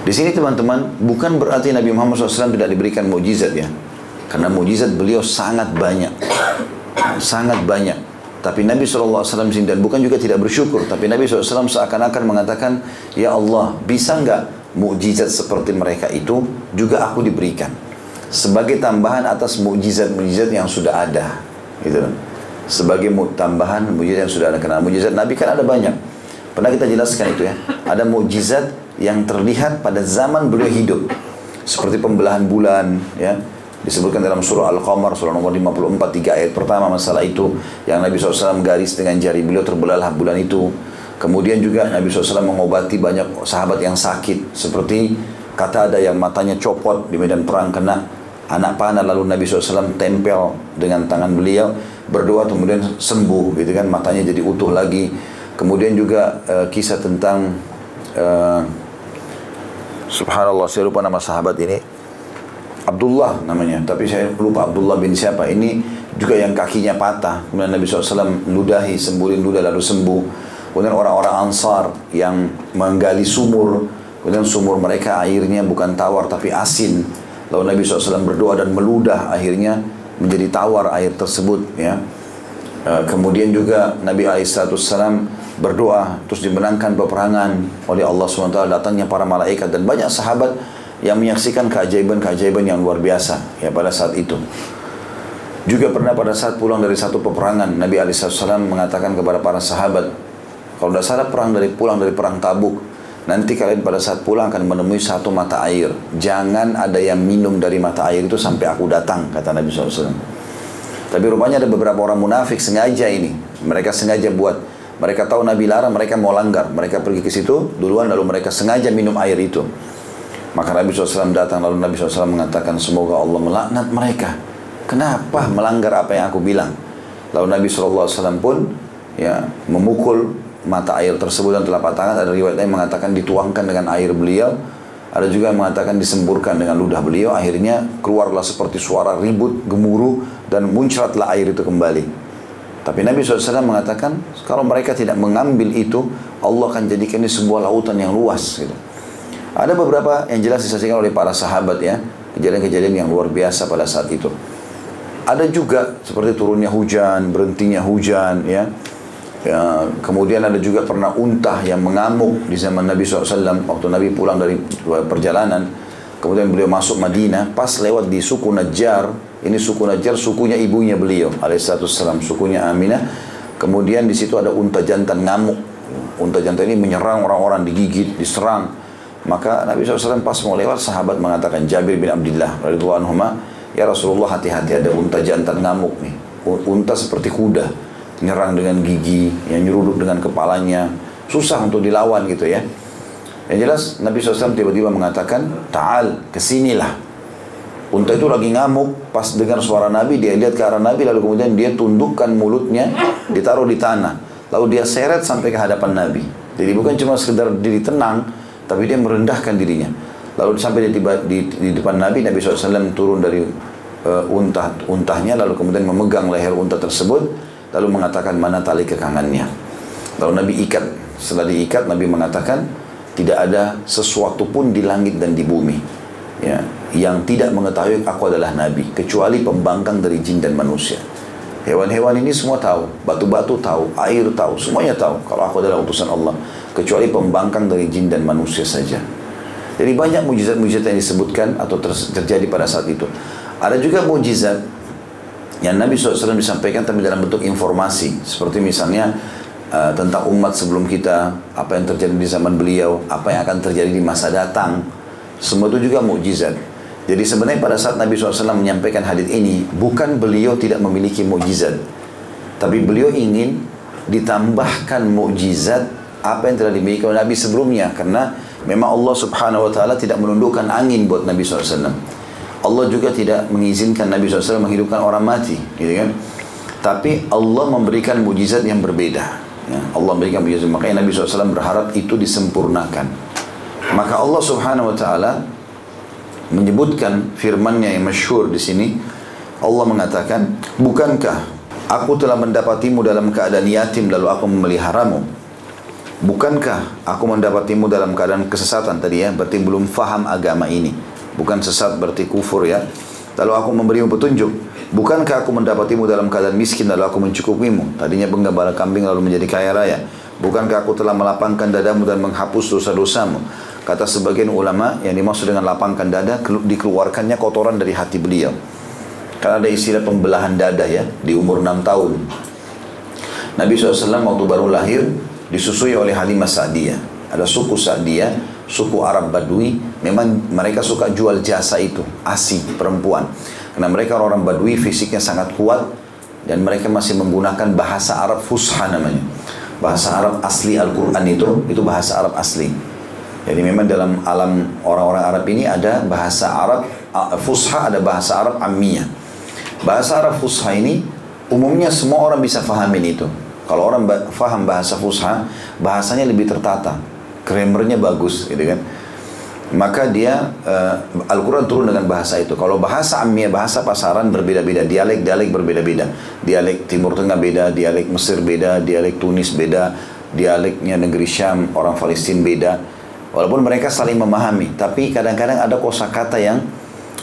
Di sini teman-teman, bukan berarti Nabi Muhammad SAW tidak diberikan mujizat ya. Karena mujizat beliau sangat banyak sangat banyak. Tapi Nabi SAW dan bukan juga tidak bersyukur. Tapi Nabi SAW seakan-akan mengatakan, Ya Allah, bisa nggak mukjizat seperti mereka itu juga aku diberikan. Sebagai tambahan atas mukjizat-mukjizat yang sudah ada. Gitu Sebagai tambahan mukjizat yang sudah ada. Karena mukjizat Nabi kan ada banyak. Pernah kita jelaskan itu ya. Ada mukjizat yang terlihat pada zaman beliau hidup. Seperti pembelahan bulan, ya disebutkan dalam surah Al-Qamar surah nomor 54 tiga ayat pertama masalah itu yang Nabi SAW garis dengan jari beliau terbelahlah bulan itu. Kemudian juga Nabi SAW mengobati banyak sahabat yang sakit seperti kata ada yang matanya copot di medan perang kena anak panah lalu Nabi SAW tempel dengan tangan beliau berdoa kemudian sembuh gitu kan matanya jadi utuh lagi. Kemudian juga uh, kisah tentang uh, subhanallah saya lupa nama sahabat ini Abdullah namanya. Tapi saya lupa Abdullah bin siapa. Ini juga yang kakinya patah. Kemudian Nabi SAW ludahi sembuhin ludah lalu sembuh. Kemudian orang-orang ansar yang menggali sumur. Kemudian sumur mereka airnya bukan tawar tapi asin. Lalu Nabi SAW berdoa dan meludah akhirnya menjadi tawar air tersebut ya. E, kemudian juga Nabi SAW berdoa terus dimenangkan peperangan oleh Allah SWT datangnya para malaikat dan banyak sahabat yang menyaksikan keajaiban-keajaiban yang luar biasa ya pada saat itu juga pernah pada saat pulang dari satu peperangan Nabi SAW mengatakan kepada para sahabat kalau tidak salah perang dari pulang dari perang tabuk Nanti kalian pada saat pulang akan menemui satu mata air. Jangan ada yang minum dari mata air itu sampai aku datang, kata Nabi SAW. Tapi rupanya ada beberapa orang munafik sengaja ini. Mereka sengaja buat. Mereka tahu Nabi larang, mereka mau langgar. Mereka pergi ke situ duluan lalu mereka sengaja minum air itu. Maka Nabi SAW datang lalu Nabi SAW mengatakan semoga Allah melaknat mereka. Kenapa melanggar apa yang aku bilang? Lalu Nabi SAW pun ya memukul mata air tersebut dan telapak tangan ada riwayat lain mengatakan dituangkan dengan air beliau ada juga yang mengatakan disemburkan dengan ludah beliau akhirnya keluarlah seperti suara ribut gemuruh dan muncratlah air itu kembali tapi Nabi SAW mengatakan kalau mereka tidak mengambil itu Allah akan jadikan ini sebuah lautan yang luas gitu. Ada beberapa yang jelas disaksikan oleh para sahabat ya kejadian-kejadian yang luar biasa pada saat itu ada juga seperti turunnya hujan berhentinya hujan ya Ya, kemudian ada juga pernah untah yang mengamuk di zaman Nabi SAW waktu Nabi pulang dari perjalanan. Kemudian beliau masuk Madinah, pas lewat di suku Najjar, ini suku Najjar sukunya ibunya beliau, alaihissalam, sukunya Aminah. Kemudian di situ ada unta jantan ngamuk. Unta jantan ini menyerang orang-orang, digigit, diserang. Maka Nabi SAW pas mau lewat, sahabat mengatakan, Jabir bin Abdullah, radhiyallahu ya Rasulullah hati-hati ada unta jantan ngamuk nih. Unta seperti kuda nyerang dengan gigi, yang nyeruduk dengan kepalanya, susah untuk dilawan gitu ya. Yang jelas Nabi SAW tiba-tiba mengatakan, Ta'al, ke sinilah. Unta itu lagi ngamuk, pas dengar suara Nabi, dia lihat ke arah Nabi, lalu kemudian dia tundukkan mulutnya, ditaruh di tanah. Lalu dia seret sampai ke hadapan Nabi. Jadi bukan cuma sekedar diri tenang, tapi dia merendahkan dirinya. Lalu sampai di, di, di depan Nabi, Nabi SAW turun dari uh, untah, untahnya, lalu kemudian memegang leher unta tersebut, lalu mengatakan mana tali kekangannya. Lalu Nabi ikat. Setelah diikat Nabi mengatakan tidak ada sesuatu pun di langit dan di bumi ya yang tidak mengetahui aku adalah nabi kecuali pembangkang dari jin dan manusia. Hewan-hewan ini semua tahu, batu-batu tahu, air tahu, semuanya tahu. Kalau aku adalah utusan Allah. Kecuali pembangkang dari jin dan manusia saja. Jadi banyak mujizat-mujizat yang disebutkan atau terjadi pada saat itu. Ada juga mujizat yang Nabi SAW disampaikan tapi dalam bentuk informasi. Seperti misalnya uh, tentang umat sebelum kita apa yang terjadi di zaman beliau apa yang akan terjadi di masa datang. Semua itu juga mukjizat jadi sebenarnya pada saat Nabi SAW menyampaikan hadis ini bukan beliau tidak memiliki mukjizat tapi beliau ingin ditambahkan mukjizat apa yang telah dimiliki oleh Nabi sebelumnya karena memang Allah Subhanahu wa taala tidak menundukkan angin buat Nabi SAW Allah juga tidak mengizinkan Nabi SAW menghidupkan orang mati, gitu kan? Tapi Allah memberikan mujizat yang berbeda. Ya, Allah memberikan mujizat, makanya Nabi SAW berharap itu disempurnakan. Maka Allah Subhanahu Wa Taala menyebutkan firman-Nya yang masyhur di sini. Allah mengatakan, bukankah aku telah mendapatimu dalam keadaan yatim lalu aku memeliharamu? Bukankah aku mendapatimu dalam keadaan kesesatan tadi ya, berarti belum faham agama ini bukan sesat berarti kufur ya. Lalu aku memberimu petunjuk. Bukankah aku mendapatimu dalam keadaan miskin lalu aku mencukupimu? Tadinya penggembala kambing lalu menjadi kaya raya. Bukankah aku telah melapangkan dadamu dan menghapus dosa-dosamu? Kata sebagian ulama yang dimaksud dengan lapangkan dada dikeluarkannya kotoran dari hati beliau. Karena ada istilah pembelahan dada ya di umur 6 tahun. Nabi SAW waktu baru lahir disusui oleh Halimah Sa'diyah. Ada suku Sa'diyah suku Arab Badui memang mereka suka jual jasa itu asi perempuan karena mereka orang Badui fisiknya sangat kuat dan mereka masih menggunakan bahasa Arab fusha namanya bahasa Arab asli Al-Quran itu itu bahasa Arab asli jadi memang dalam alam orang-orang Arab ini ada bahasa Arab Fusha, ada bahasa Arab Ammiyah. Bahasa Arab Fusha ini umumnya semua orang bisa fahamin itu. Kalau orang faham bahasa Fusha, bahasanya lebih tertata, grammarnya bagus, gitu kan. Maka dia uh, Al-Quran turun dengan bahasa itu. Kalau bahasa Ammiyah, bahasa pasaran berbeda-beda, dialek-dialek berbeda-beda. Dialek Timur Tengah beda, dialek Mesir beda, dialek Tunis beda, dialeknya negeri Syam, orang Palestina beda. Walaupun mereka saling memahami, tapi kadang-kadang ada kosakata yang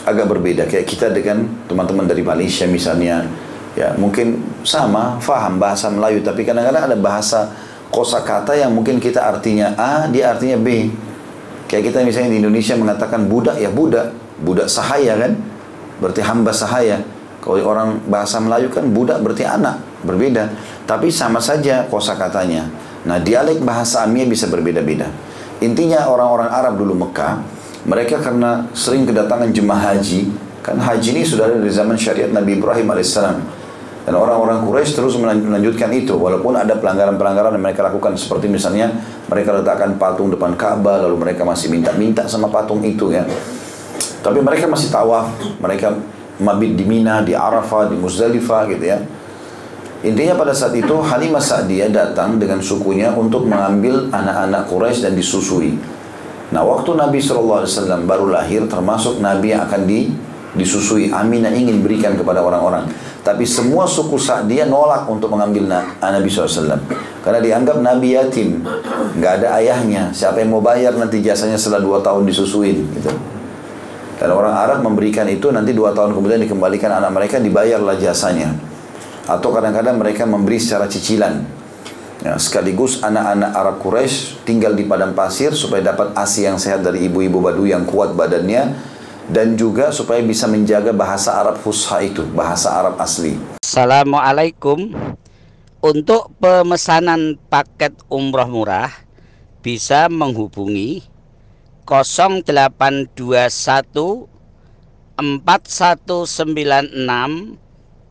agak berbeda. Kayak kita dengan teman-teman dari Malaysia misalnya, ya mungkin sama, faham bahasa Melayu, tapi kadang-kadang ada bahasa kosakata yang mungkin kita artinya A, dia artinya B. Kayak kita misalnya di Indonesia mengatakan budak, ya budak, budak sahaya kan, berarti hamba sahaya. Kalau orang bahasa Melayu kan budak berarti anak, berbeda. Tapi sama saja kosakatanya. Nah dialek bahasa Amia bisa berbeda-beda. Intinya orang-orang Arab dulu Mekah, mereka karena sering kedatangan jemaah haji, kan haji ini sudah ada dari zaman syariat Nabi Ibrahim alaihissalam. Dan orang-orang Quraisy terus melanjutkan itu, walaupun ada pelanggaran-pelanggaran yang mereka lakukan, seperti misalnya mereka letakkan patung depan Ka'bah, lalu mereka masih minta-minta sama patung itu ya. Tapi mereka masih tawaf, mereka mabit di Mina, di Arafah, di Muzdalifah gitu ya. Intinya pada saat itu Halimah Sa'diyah datang dengan sukunya untuk mengambil anak-anak Quraisy dan disusui. Nah waktu Nabi SAW baru lahir termasuk Nabi yang akan di, disusui. Aminah ingin berikan kepada orang-orang. Tapi semua suku Sa'diyah nolak untuk mengambil Nabi SAW. Karena dianggap Nabi yatim. nggak ada ayahnya. Siapa yang mau bayar nanti jasanya setelah dua tahun disusuin. Gitu. Dan orang Arab memberikan itu nanti dua tahun kemudian dikembalikan anak mereka dibayarlah jasanya atau kadang-kadang mereka memberi secara cicilan. Ya, sekaligus anak-anak Arab Quraisy tinggal di padang pasir supaya dapat ASI yang sehat dari ibu-ibu Badu yang kuat badannya dan juga supaya bisa menjaga bahasa Arab Fusha itu, bahasa Arab asli. Assalamualaikum. Untuk pemesanan paket umroh murah bisa menghubungi 0821 4196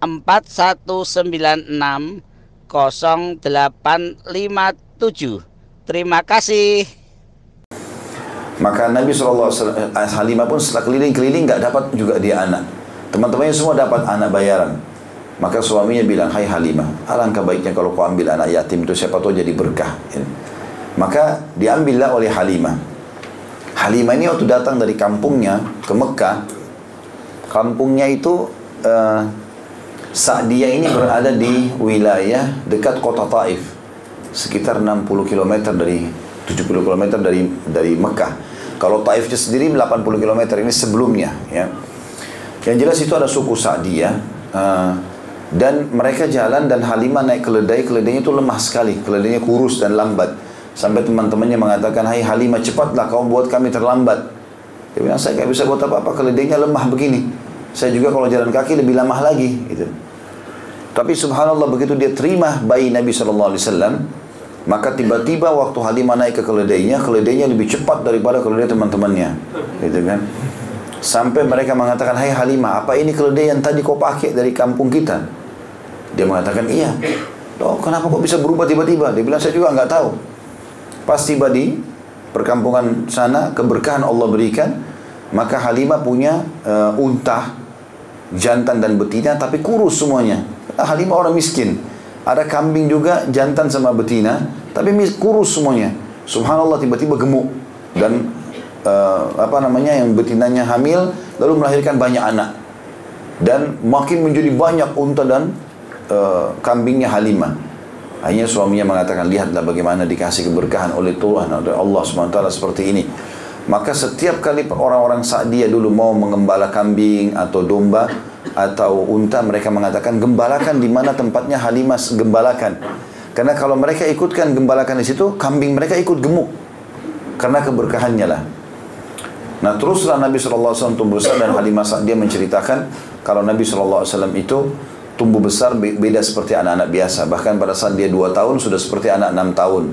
4196 0857. Terima kasih. Maka Nabi SAW, eh, Halimah pun setelah keliling-keliling nggak dapat juga dia anak. Teman-temannya semua dapat anak bayaran. Maka suaminya bilang, Hai Halimah, alangkah baiknya kalau kau ambil anak yatim itu siapa tahu jadi berkah. Maka diambillah oleh Halimah. Halimah ini waktu datang dari kampungnya ke Mekah, kampungnya itu uh, Sa'diyah ini berada di wilayah dekat kota Taif, sekitar 60 km dari 70 km dari dari Mekah. Kalau Taifnya sendiri 80 km ini sebelumnya, ya. Yang jelas itu ada suku Sa'diyah uh, dan mereka jalan dan Halimah naik keledai, keledainya itu lemah sekali, keledainya kurus dan lambat. Sampai teman-temannya mengatakan, Hai Halimah cepatlah kau buat kami terlambat. Dia bilang, saya nggak bisa buat apa-apa, keledainya lemah begini. Saya juga kalau jalan kaki lebih lama lagi gitu. Tapi subhanallah begitu dia terima bayi Nabi SAW maka tiba-tiba waktu Halimah naik ke keledainya, keledainya lebih cepat daripada keledai teman-temannya. Gitu kan? Sampai mereka mengatakan, Hai Halimah, apa ini keledai yang tadi kau pakai dari kampung kita? Dia mengatakan, iya. Oh, kenapa kok bisa berubah tiba-tiba? Dia bilang, saya juga nggak tahu. Pas tiba di perkampungan sana, keberkahan Allah berikan, maka Halimah punya uh, unta jantan dan betina tapi kurus semuanya. Halimah orang miskin. Ada kambing juga jantan sama betina tapi kurus semuanya. Subhanallah tiba-tiba gemuk dan uh, apa namanya yang betinanya hamil lalu melahirkan banyak anak. Dan makin menjadi banyak unta dan uh, kambingnya Halimah. Akhirnya suaminya mengatakan, lihatlah bagaimana dikasih keberkahan oleh Tuhan, oleh Allah SWT seperti ini. Maka setiap kali orang-orang dia dulu mau mengembala kambing atau domba atau unta, mereka mengatakan gembalakan di mana tempatnya Halimah gembalakan. Karena kalau mereka ikutkan gembalakan di situ, kambing mereka ikut gemuk. Karena keberkahannya lah. Nah teruslah Nabi SAW tumbuh besar dan Halimah Sa'diyah menceritakan kalau Nabi SAW itu tumbuh besar be- beda seperti anak-anak biasa. Bahkan pada saat dia 2 tahun sudah seperti anak 6 tahun.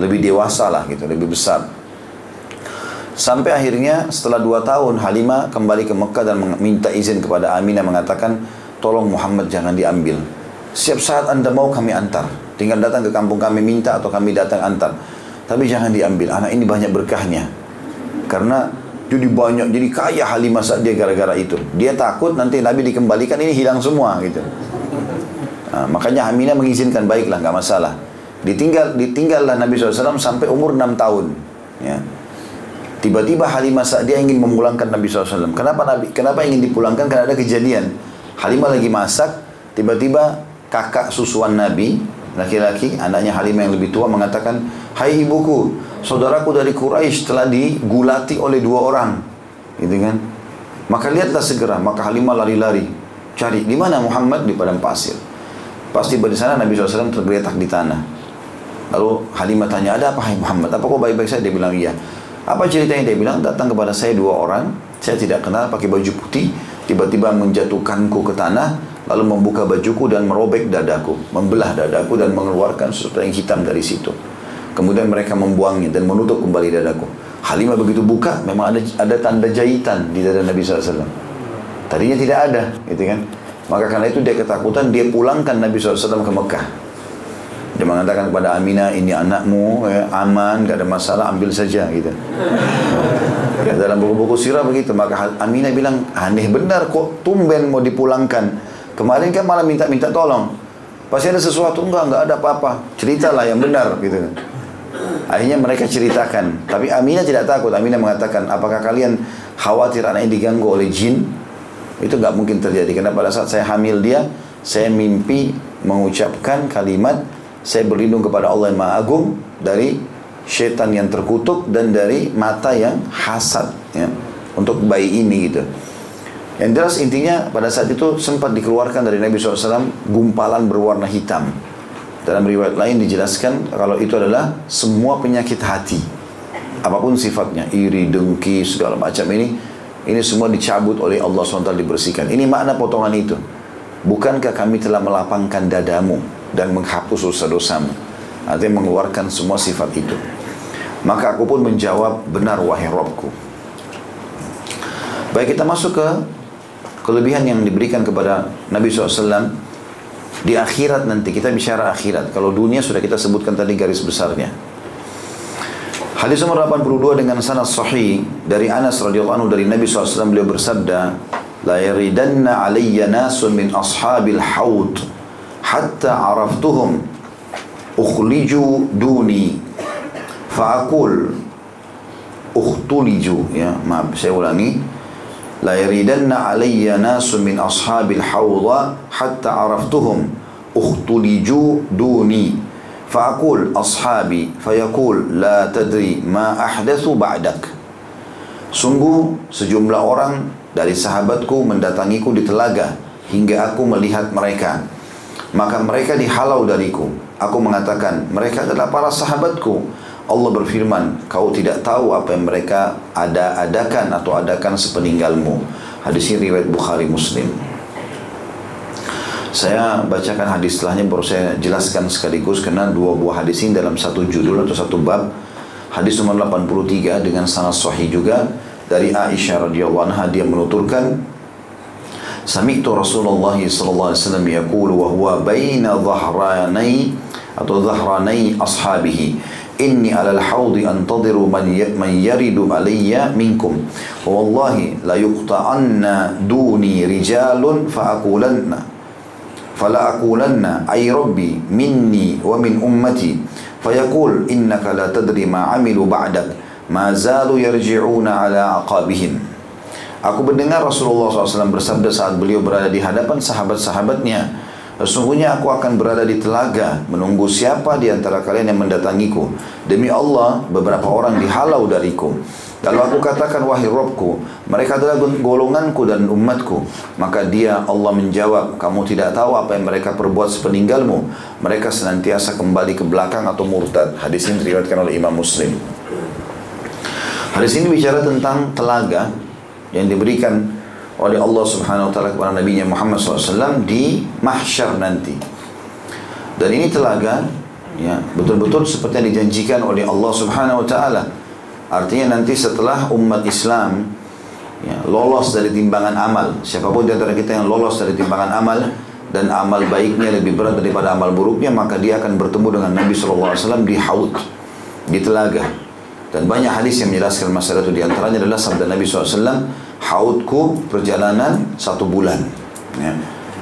Lebih dewasa lah gitu, lebih besar. Sampai akhirnya setelah 2 tahun Halimah kembali ke Mekah dan minta izin kepada Aminah mengatakan tolong Muhammad jangan diambil. Setiap saat anda mau kami antar. Tinggal datang ke kampung kami minta atau kami datang antar. Tapi jangan diambil. Anak ini banyak berkahnya. Karena jadi banyak, jadi kaya Halimah saat dia gara-gara itu. Dia takut nanti Nabi dikembalikan ini hilang semua gitu. Nah, makanya Aminah mengizinkan baiklah nggak masalah. Ditinggal ditinggallah Nabi SAW sampai umur 6 tahun. Ya. Tiba-tiba Halimah Sa'diyah ingin memulangkan Nabi SAW. Kenapa Nabi? Kenapa ingin dipulangkan? Karena ada kejadian. Halimah lagi masak, tiba-tiba kakak susuan Nabi, laki-laki, anaknya Halimah yang lebih tua mengatakan, Hai ibuku, saudaraku dari Quraisy telah digulati oleh dua orang. Gitu kan? Maka lihatlah segera, maka Halimah lari-lari. Cari, di mana Muhammad? Di padang pasir. Pasti di sana Nabi SAW tergeletak di tanah. Lalu Halimah tanya, ada apa hai Muhammad? Apa kau baik-baik saja? Dia bilang, iya. Apa ceritanya? Dia bilang, datang kepada saya dua orang, saya tidak kenal, pakai baju putih, tiba-tiba menjatuhkanku ke tanah, lalu membuka bajuku dan merobek dadaku, membelah dadaku dan mengeluarkan sesuatu yang hitam dari situ. Kemudian mereka membuangnya dan menutup kembali dadaku. Halimah begitu buka, memang ada ada tanda jahitan di dada Nabi SAW. Tadinya tidak ada, gitu kan? Maka karena itu dia ketakutan, dia pulangkan Nabi SAW ke Mekah. Dia mengatakan kepada Aminah, ini anakmu, ya, aman, gak ada masalah, ambil saja gitu. Ya, dalam buku-buku sirah begitu. Maka Aminah bilang, aneh benar kok tumben mau dipulangkan. Kemarin kan malah minta-minta tolong. Pasti ada sesuatu, enggak, enggak ada apa-apa. Ceritalah yang benar gitu. Akhirnya mereka ceritakan. Tapi Aminah tidak takut. Aminah mengatakan, apakah kalian khawatir anaknya diganggu oleh jin? Itu nggak mungkin terjadi. Karena pada saat saya hamil dia, saya mimpi mengucapkan kalimat saya berlindung kepada Allah yang Maha Agung dari setan yang terkutuk dan dari mata yang hasad ya, untuk bayi ini gitu. Yang jelas intinya pada saat itu sempat dikeluarkan dari Nabi SAW gumpalan berwarna hitam. Dalam riwayat lain dijelaskan kalau itu adalah semua penyakit hati. Apa pun sifatnya, iri, dengki, segala macam ini, ini semua dicabut oleh Allah SWT dibersihkan. Ini makna potongan itu. Bukankah kami telah melapangkan dadamu dan menghapus dosa-dosamu. Artinya mengeluarkan semua sifat itu. Maka aku pun menjawab, benar wahai Robku. Baik kita masuk ke kelebihan yang diberikan kepada Nabi SAW di akhirat nanti kita bicara akhirat. Kalau dunia sudah kita sebutkan tadi garis besarnya. Hadis nomor 82 dengan sanad sahih dari Anas radhiyallahu anhu dari Nabi SAW beliau bersabda, "La yaridanna alayya nasun min ashabil haud hatta araftuhum ukhliju duni. Fa'akul ukhtuliju ya maaf saya ulangi. La yaridanna alayya nasun min ashabil hawda hatta araftuhum ukhtuliju duni. Fa'akul ashabi fayakul la tadri ma ahdathu ba'dak. Sungguh sejumlah orang dari sahabatku mendatangiku di telaga hingga aku melihat mereka maka mereka dihalau dariku. Aku mengatakan, mereka adalah para sahabatku. Allah berfirman, kau tidak tahu apa yang mereka ada-adakan atau adakan sepeninggalmu. Hadis ini riwayat Bukhari Muslim. Saya bacakan hadis setelahnya baru saya jelaskan sekaligus karena dua buah hadis ini dalam satu judul atau satu bab. Hadis nomor 83 dengan sanad sahih juga dari Aisyah radhiyallahu anha dia menuturkan سمعت رسول الله صلى الله عليه وسلم يقول وهو بين ظهراني atau ظهراني أصحابه إني على الحوض أنتظر من من يرد علي منكم والله لا يقطعن دوني رجال فأقولن فلا أقولن أي ربي مني ومن أمتي فيقول إنك لا تدري ما عملوا بعدك ما زالوا يرجعون على عقابهم Aku mendengar Rasulullah SAW bersabda saat beliau berada di hadapan sahabat-sahabatnya. Sesungguhnya aku akan berada di telaga menunggu siapa di antara kalian yang mendatangiku. Demi Allah, beberapa orang dihalau dariku. Lalu aku katakan, wahai Robku, mereka adalah golonganku dan umatku. Maka dia, Allah menjawab, kamu tidak tahu apa yang mereka perbuat sepeninggalmu. Mereka senantiasa kembali ke belakang atau murtad. Hadis ini diriwayatkan oleh Imam Muslim. Hadis ini bicara tentang telaga yang diberikan oleh Allah Subhanahu wa taala kepada Nabi Muhammad SAW di mahsyar nanti. Dan ini telaga ya, betul-betul seperti yang dijanjikan oleh Allah Subhanahu wa taala. Artinya nanti setelah umat Islam ya, lolos dari timbangan amal, siapa pun di antara kita yang lolos dari timbangan amal dan amal baiknya lebih berat daripada amal buruknya, maka dia akan bertemu dengan Nabi SAW di haud, di telaga. Dan banyak hadis yang menjelaskan masalah itu. Di antaranya adalah sabda Nabi SAW, haudku perjalanan satu bulan. Ya.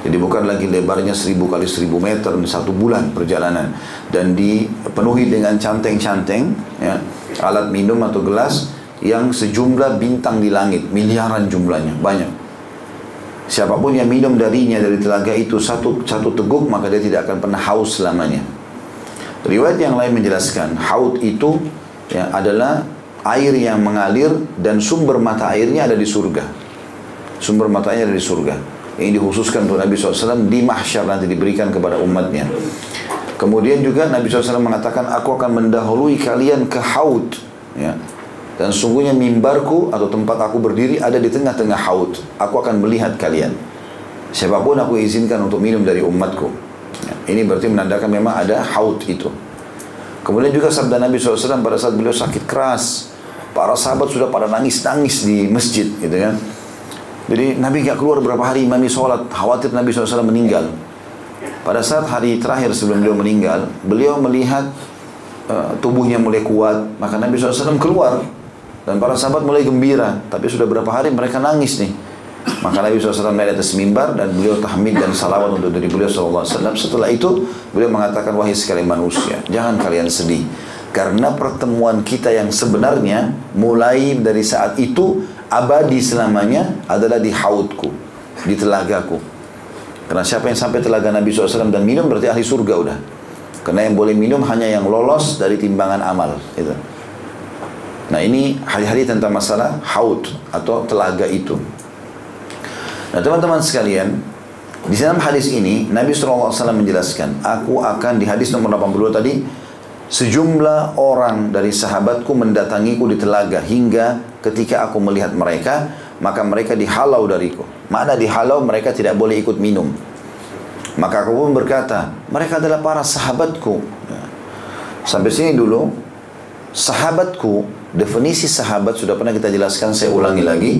Jadi bukan lagi lebarnya seribu kali seribu meter, satu bulan perjalanan. Dan dipenuhi dengan canteng-canteng, ya, alat minum atau gelas yang sejumlah bintang di langit, miliaran jumlahnya, banyak. Siapa pun yang minum darinya dari telaga itu satu satu teguk maka dia tidak akan pernah haus selamanya. Riwayat yang lain menjelaskan haud itu ya, adalah air yang mengalir dan sumber mata airnya ada di surga. Sumber mata airnya ada di surga. Ini dikhususkan untuk Nabi SAW di mahsyar nanti diberikan kepada umatnya. Kemudian juga Nabi SAW mengatakan, aku akan mendahului kalian ke haud. Ya. Dan sungguhnya mimbarku atau tempat aku berdiri ada di tengah-tengah haud. Aku akan melihat kalian. Siapa pun aku izinkan untuk minum dari umatku. Ya. Ini berarti menandakan memang ada haud itu. Kemudian juga sabda Nabi SAW pada saat beliau sakit keras. Para sahabat sudah pada nangis-nangis di masjid gitu kan. Jadi Nabi gak keluar berapa hari imami sholat. Khawatir Nabi SAW meninggal. Pada saat hari terakhir sebelum beliau meninggal, beliau melihat uh, tubuhnya mulai kuat. Maka Nabi SAW keluar. Dan para sahabat mulai gembira. Tapi sudah berapa hari mereka nangis nih. Maka Nabi SAW naik atas mimbar dan beliau tahmid dan salawat untuk dari beliau SAW. Setelah itu beliau mengatakan wahai sekalian manusia, jangan kalian sedih. Karena pertemuan kita yang sebenarnya mulai dari saat itu abadi selamanya adalah di haudku, di telagaku. Karena siapa yang sampai telaga Nabi SAW dan minum berarti ahli surga udah. Karena yang boleh minum hanya yang lolos dari timbangan amal. Itu. Nah ini hari-hari tentang masalah haud atau telaga itu. Nah teman-teman sekalian, di dalam hadis ini Nabi SAW menjelaskan, aku akan di hadis nomor 82 tadi, sejumlah orang dari sahabatku mendatangiku di telaga hingga ketika aku melihat mereka, maka mereka dihalau dariku. Mana dihalau mereka tidak boleh ikut minum. Maka aku pun berkata, mereka adalah para sahabatku. Sampai sini dulu, sahabatku, definisi sahabat sudah pernah kita jelaskan, saya ulangi lagi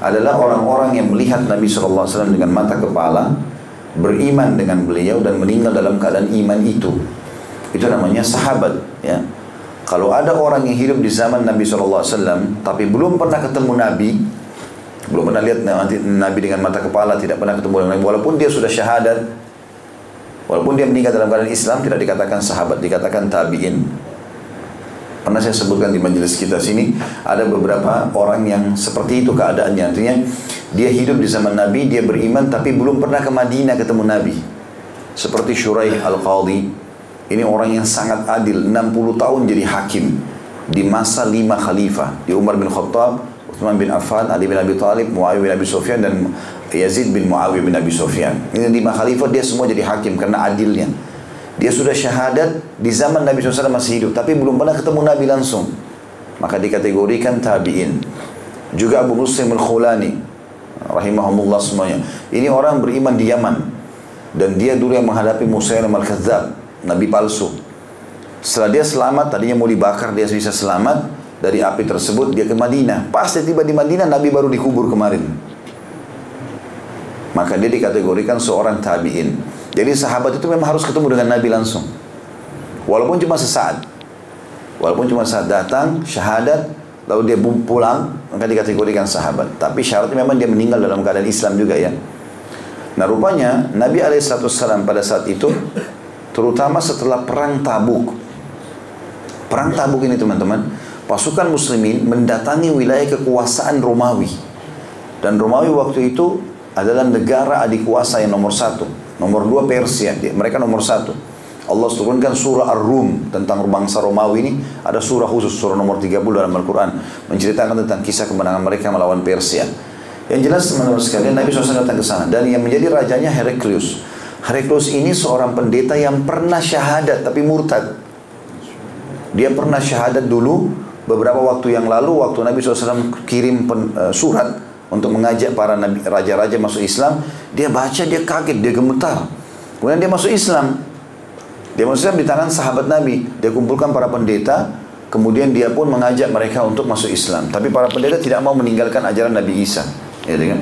adalah orang-orang yang melihat Nabi SAW dengan mata kepala, beriman dengan beliau dan meninggal dalam keadaan iman itu. Itu namanya sahabat. Ya. Kalau ada orang yang hidup di zaman Nabi SAW tapi belum pernah ketemu Nabi, belum pernah lihat Nabi dengan mata kepala, tidak pernah ketemu Nabi, walaupun dia sudah syahadat, walaupun dia meninggal dalam keadaan Islam, tidak dikatakan sahabat, dikatakan tabi'in. Pernah saya sebutkan di majelis kita sini ada beberapa orang yang seperti itu keadaannya. Artinya dia hidup di zaman Nabi, dia beriman tapi belum pernah ke Madinah ketemu Nabi. Seperti Shuraih Al-Qadhi. Ini orang yang sangat adil, 60 tahun jadi hakim di masa lima khalifah. Di Umar bin Khattab, Uthman bin Affan, Ali bin Abi Talib, Muawiyah bin Abi Sufyan dan Yazid bin Muawiyah bin Abi Sufyan. Ini lima khalifah dia semua jadi hakim karena adilnya. Dia sudah syahadat di zaman Nabi SAW masih hidup, tapi belum pernah ketemu Nabi langsung. Maka dikategorikan tabi'in. Juga Abu Muslim al-Khulani, rahimahumullah semuanya. Ini orang beriman di Yaman. Dan dia dulu yang menghadapi Musailam al-Kadzab, Nabi palsu. Setelah dia selamat, tadinya mau dibakar, dia bisa selamat dari api tersebut, dia ke Madinah. Pas dia tiba di Madinah, Nabi baru dikubur kemarin. Maka dia dikategorikan seorang tabi'in. Jadi sahabat itu memang harus ketemu dengan Nabi langsung. Walaupun cuma sesaat. Walaupun cuma saat datang, syahadat, lalu dia pulang, maka dikategorikan sahabat. Tapi syaratnya memang dia meninggal dalam keadaan Islam juga ya. Nah rupanya Nabi Alaihissalam pada saat itu, terutama setelah perang Tabuk. Perang Tabuk ini teman-teman, pasukan muslimin mendatangi wilayah kekuasaan Romawi. Dan Romawi waktu itu adalah negara adik kuasa yang nomor satu Nomor dua Persia, mereka nomor satu. Allah turunkan surah Ar-Rum tentang bangsa Romawi ini. Ada surah khusus, surah nomor 30 dalam Al-Quran. Menceritakan tentang kisah kemenangan mereka melawan Persia. Yang jelas teman-teman sekalian, Nabi SAW datang ke sana. Dan yang menjadi rajanya Heraklius. Heraklius ini seorang pendeta yang pernah syahadat tapi murtad. Dia pernah syahadat dulu beberapa waktu yang lalu waktu Nabi SAW kirim pen, uh, surat untuk mengajak para nabi raja-raja masuk Islam, dia baca dia kaget, dia gemetar. Kemudian dia masuk Islam. Dia masuk Islam di tangan sahabat Nabi. Dia kumpulkan para pendeta, kemudian dia pun mengajak mereka untuk masuk Islam. Tapi para pendeta tidak mau meninggalkan ajaran Nabi Isa. Ya, kan?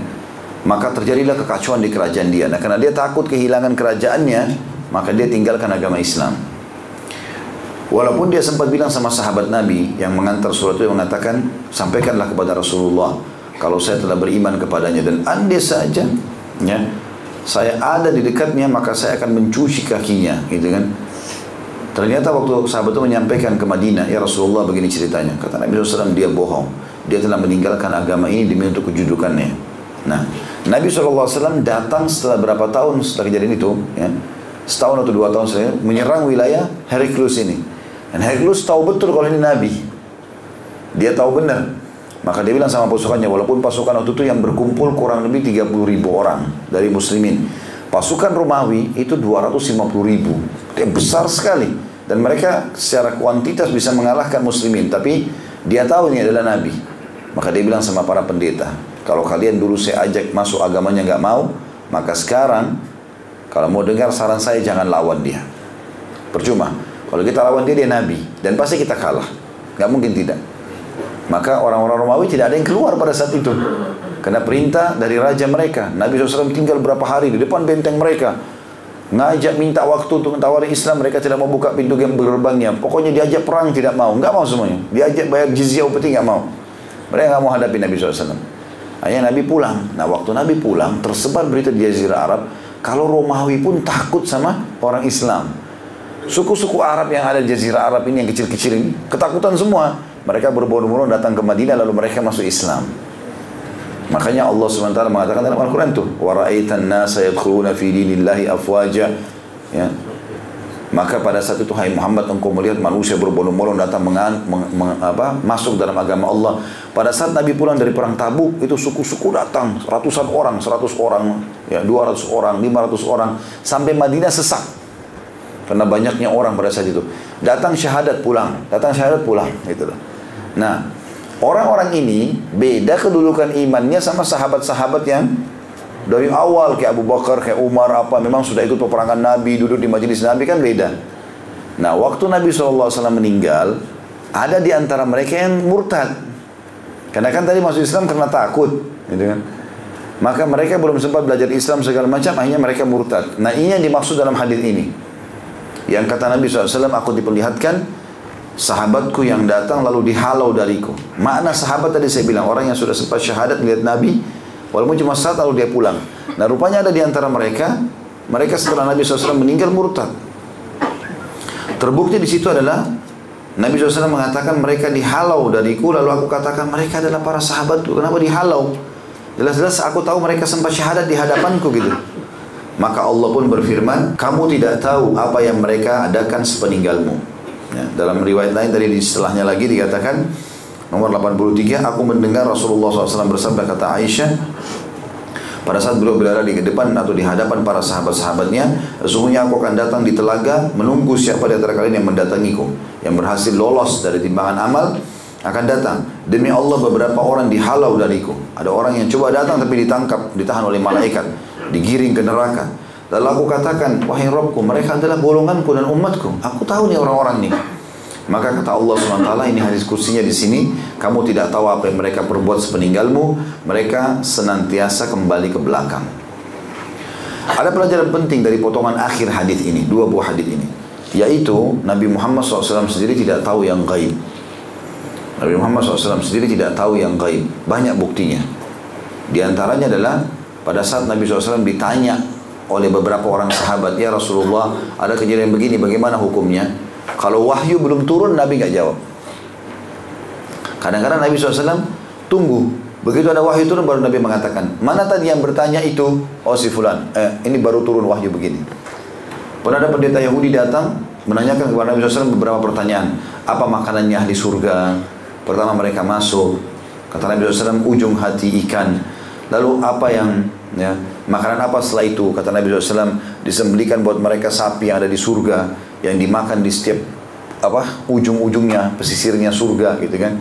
Maka terjadilah kekacauan di kerajaan dia. Nah, karena dia takut kehilangan kerajaannya, maka dia tinggalkan agama Islam. Walaupun dia sempat bilang sama sahabat Nabi yang mengantar surat itu yang mengatakan, sampaikanlah kepada Rasulullah kalau saya telah beriman kepadanya dan andai saja ya saya ada di dekatnya maka saya akan mencuci kakinya gitu kan. Ternyata waktu sahabat itu menyampaikan ke Madinah ya Rasulullah begini ceritanya. Kata Nabi SAW dia bohong. Dia telah meninggalkan agama ini demi untuk kejudukannya nah Nabi SAW datang setelah berapa tahun setelah kejadian itu ya setahun atau dua tahun setelah menyerang wilayah Heriklus ini. Dan Heriklus tahu betul kalau ini Nabi. Dia tahu benar. Maka dia bilang sama pasukannya, walaupun pasukan waktu itu yang berkumpul kurang lebih 30 ribu orang dari muslimin. Pasukan Romawi itu 250 ribu. Dia besar sekali. Dan mereka secara kuantitas bisa mengalahkan muslimin. Tapi dia tahu ini adalah Nabi. Maka dia bilang sama para pendeta, kalau kalian dulu saya ajak masuk agamanya nggak mau, maka sekarang kalau mau dengar saran saya jangan lawan dia. Percuma. Kalau kita lawan dia, dia nabi. Dan pasti kita kalah. Gak mungkin tidak. Maka orang-orang Romawi tidak ada yang keluar pada saat itu. Karena perintah dari raja mereka. Nabi SAW tinggal berapa hari di depan benteng mereka. Ngajak minta waktu untuk tawarin Islam. Mereka tidak mau buka pintu gerbangnya. Pokoknya diajak perang tidak mau. Nggak mau semuanya. Diajak bayar jizyah upeti nggak mau. Mereka nggak mau hadapi Nabi SAW. Akhirnya Nabi pulang. Nah waktu Nabi pulang tersebar berita di Jazirah Arab. Kalau Romawi pun takut sama orang Islam. Suku-suku Arab yang ada di Jazirah Arab ini yang kecil-kecil ini ketakutan semua. Mereka berbondong-bondong datang ke Madinah lalu mereka masuk Islam. Makanya Allah SWT mengatakan dalam Al-Quran tuh, وَرَأَيْتَ النَّاسَ يَدْخُلُونَ فِي دِينِ اللَّهِ أَفْوَاجًا ya. Maka pada saat itu hai Muhammad engkau melihat manusia berbondong-bondong datang mengan, meng, meng, apa, masuk dalam agama Allah. Pada saat Nabi pulang dari perang Tabuk itu suku-suku datang ratusan orang, seratus orang, ya 200 orang, 500 orang sampai Madinah sesak. Karena banyaknya orang pada saat itu. Datang syahadat pulang, datang syahadat pulang, gitu loh. Nah, orang-orang ini beda kedudukan imannya sama sahabat-sahabat yang dari awal kayak Abu Bakar, kayak Umar apa memang sudah ikut peperangan Nabi, duduk di majelis Nabi kan beda. Nah, waktu Nabi SAW meninggal, ada di antara mereka yang murtad. Karena kan tadi masuk Islam karena takut, gitu kan. Maka mereka belum sempat belajar Islam segala macam, akhirnya mereka murtad. Nah, ini yang dimaksud dalam hadis ini. Yang kata Nabi SAW, aku diperlihatkan sahabatku yang datang lalu dihalau dariku. Makna sahabat tadi saya bilang, orang yang sudah sempat syahadat melihat Nabi, walaupun cuma saat lalu dia pulang. Nah rupanya ada di antara mereka, mereka setelah Nabi SAW meninggal murtad. Terbukti di situ adalah Nabi SAW mengatakan mereka dihalau dariku, lalu aku katakan mereka adalah para sahabatku. Kenapa dihalau? Jelas-jelas aku tahu mereka sempat syahadat di hadapanku gitu. Maka Allah pun berfirman, kamu tidak tahu apa yang mereka adakan sepeninggalmu. Ya, dalam riwayat lain tadi di setelahnya lagi dikatakan nomor 83, aku mendengar Rasulullah SAW bersabda kata Aisyah, pada saat beliau berada di depan atau di hadapan para sahabat-sahabatnya, sesungguhnya aku akan datang di telaga menunggu siapa di antara kalian yang mendatangiku, yang berhasil lolos dari timbangan amal akan datang. Demi Allah beberapa orang dihalau dariku. Ada orang yang coba datang tapi ditangkap, ditahan oleh malaikat digiring ke neraka. Lalu aku katakan, wahai Robku, mereka adalah golonganku dan umatku. Aku tahu nih orang-orang nih. Maka kata Allah SWT, ini hadis kursinya di sini, kamu tidak tahu apa yang mereka perbuat sepeninggalmu, mereka senantiasa kembali ke belakang. Ada pelajaran penting dari potongan akhir hadis ini, dua buah hadis ini, yaitu Nabi Muhammad SAW sendiri tidak tahu yang gaib. Nabi Muhammad SAW sendiri tidak tahu yang gaib. Banyak buktinya. Di antaranya adalah pada saat Nabi SAW ditanya oleh beberapa orang sahabat, ya Rasulullah, ada kejadian begini, bagaimana hukumnya? Kalau wahyu belum turun, Nabi nggak jawab. Kadang-kadang Nabi SAW tunggu. Begitu ada wahyu turun, baru Nabi mengatakan, mana tadi yang bertanya itu? Oh si Fulan, eh, ini baru turun wahyu begini. Pernah ada pendeta Yahudi datang, menanyakan kepada Nabi SAW beberapa pertanyaan. Apa makanannya di surga? Pertama mereka masuk. Kata Nabi SAW, ujung hati ikan. Lalu apa yang ya makanan apa setelah itu kata Nabi SAW disembelikan buat mereka sapi yang ada di surga yang dimakan di setiap apa ujung-ujungnya, pesisirnya surga gitu kan.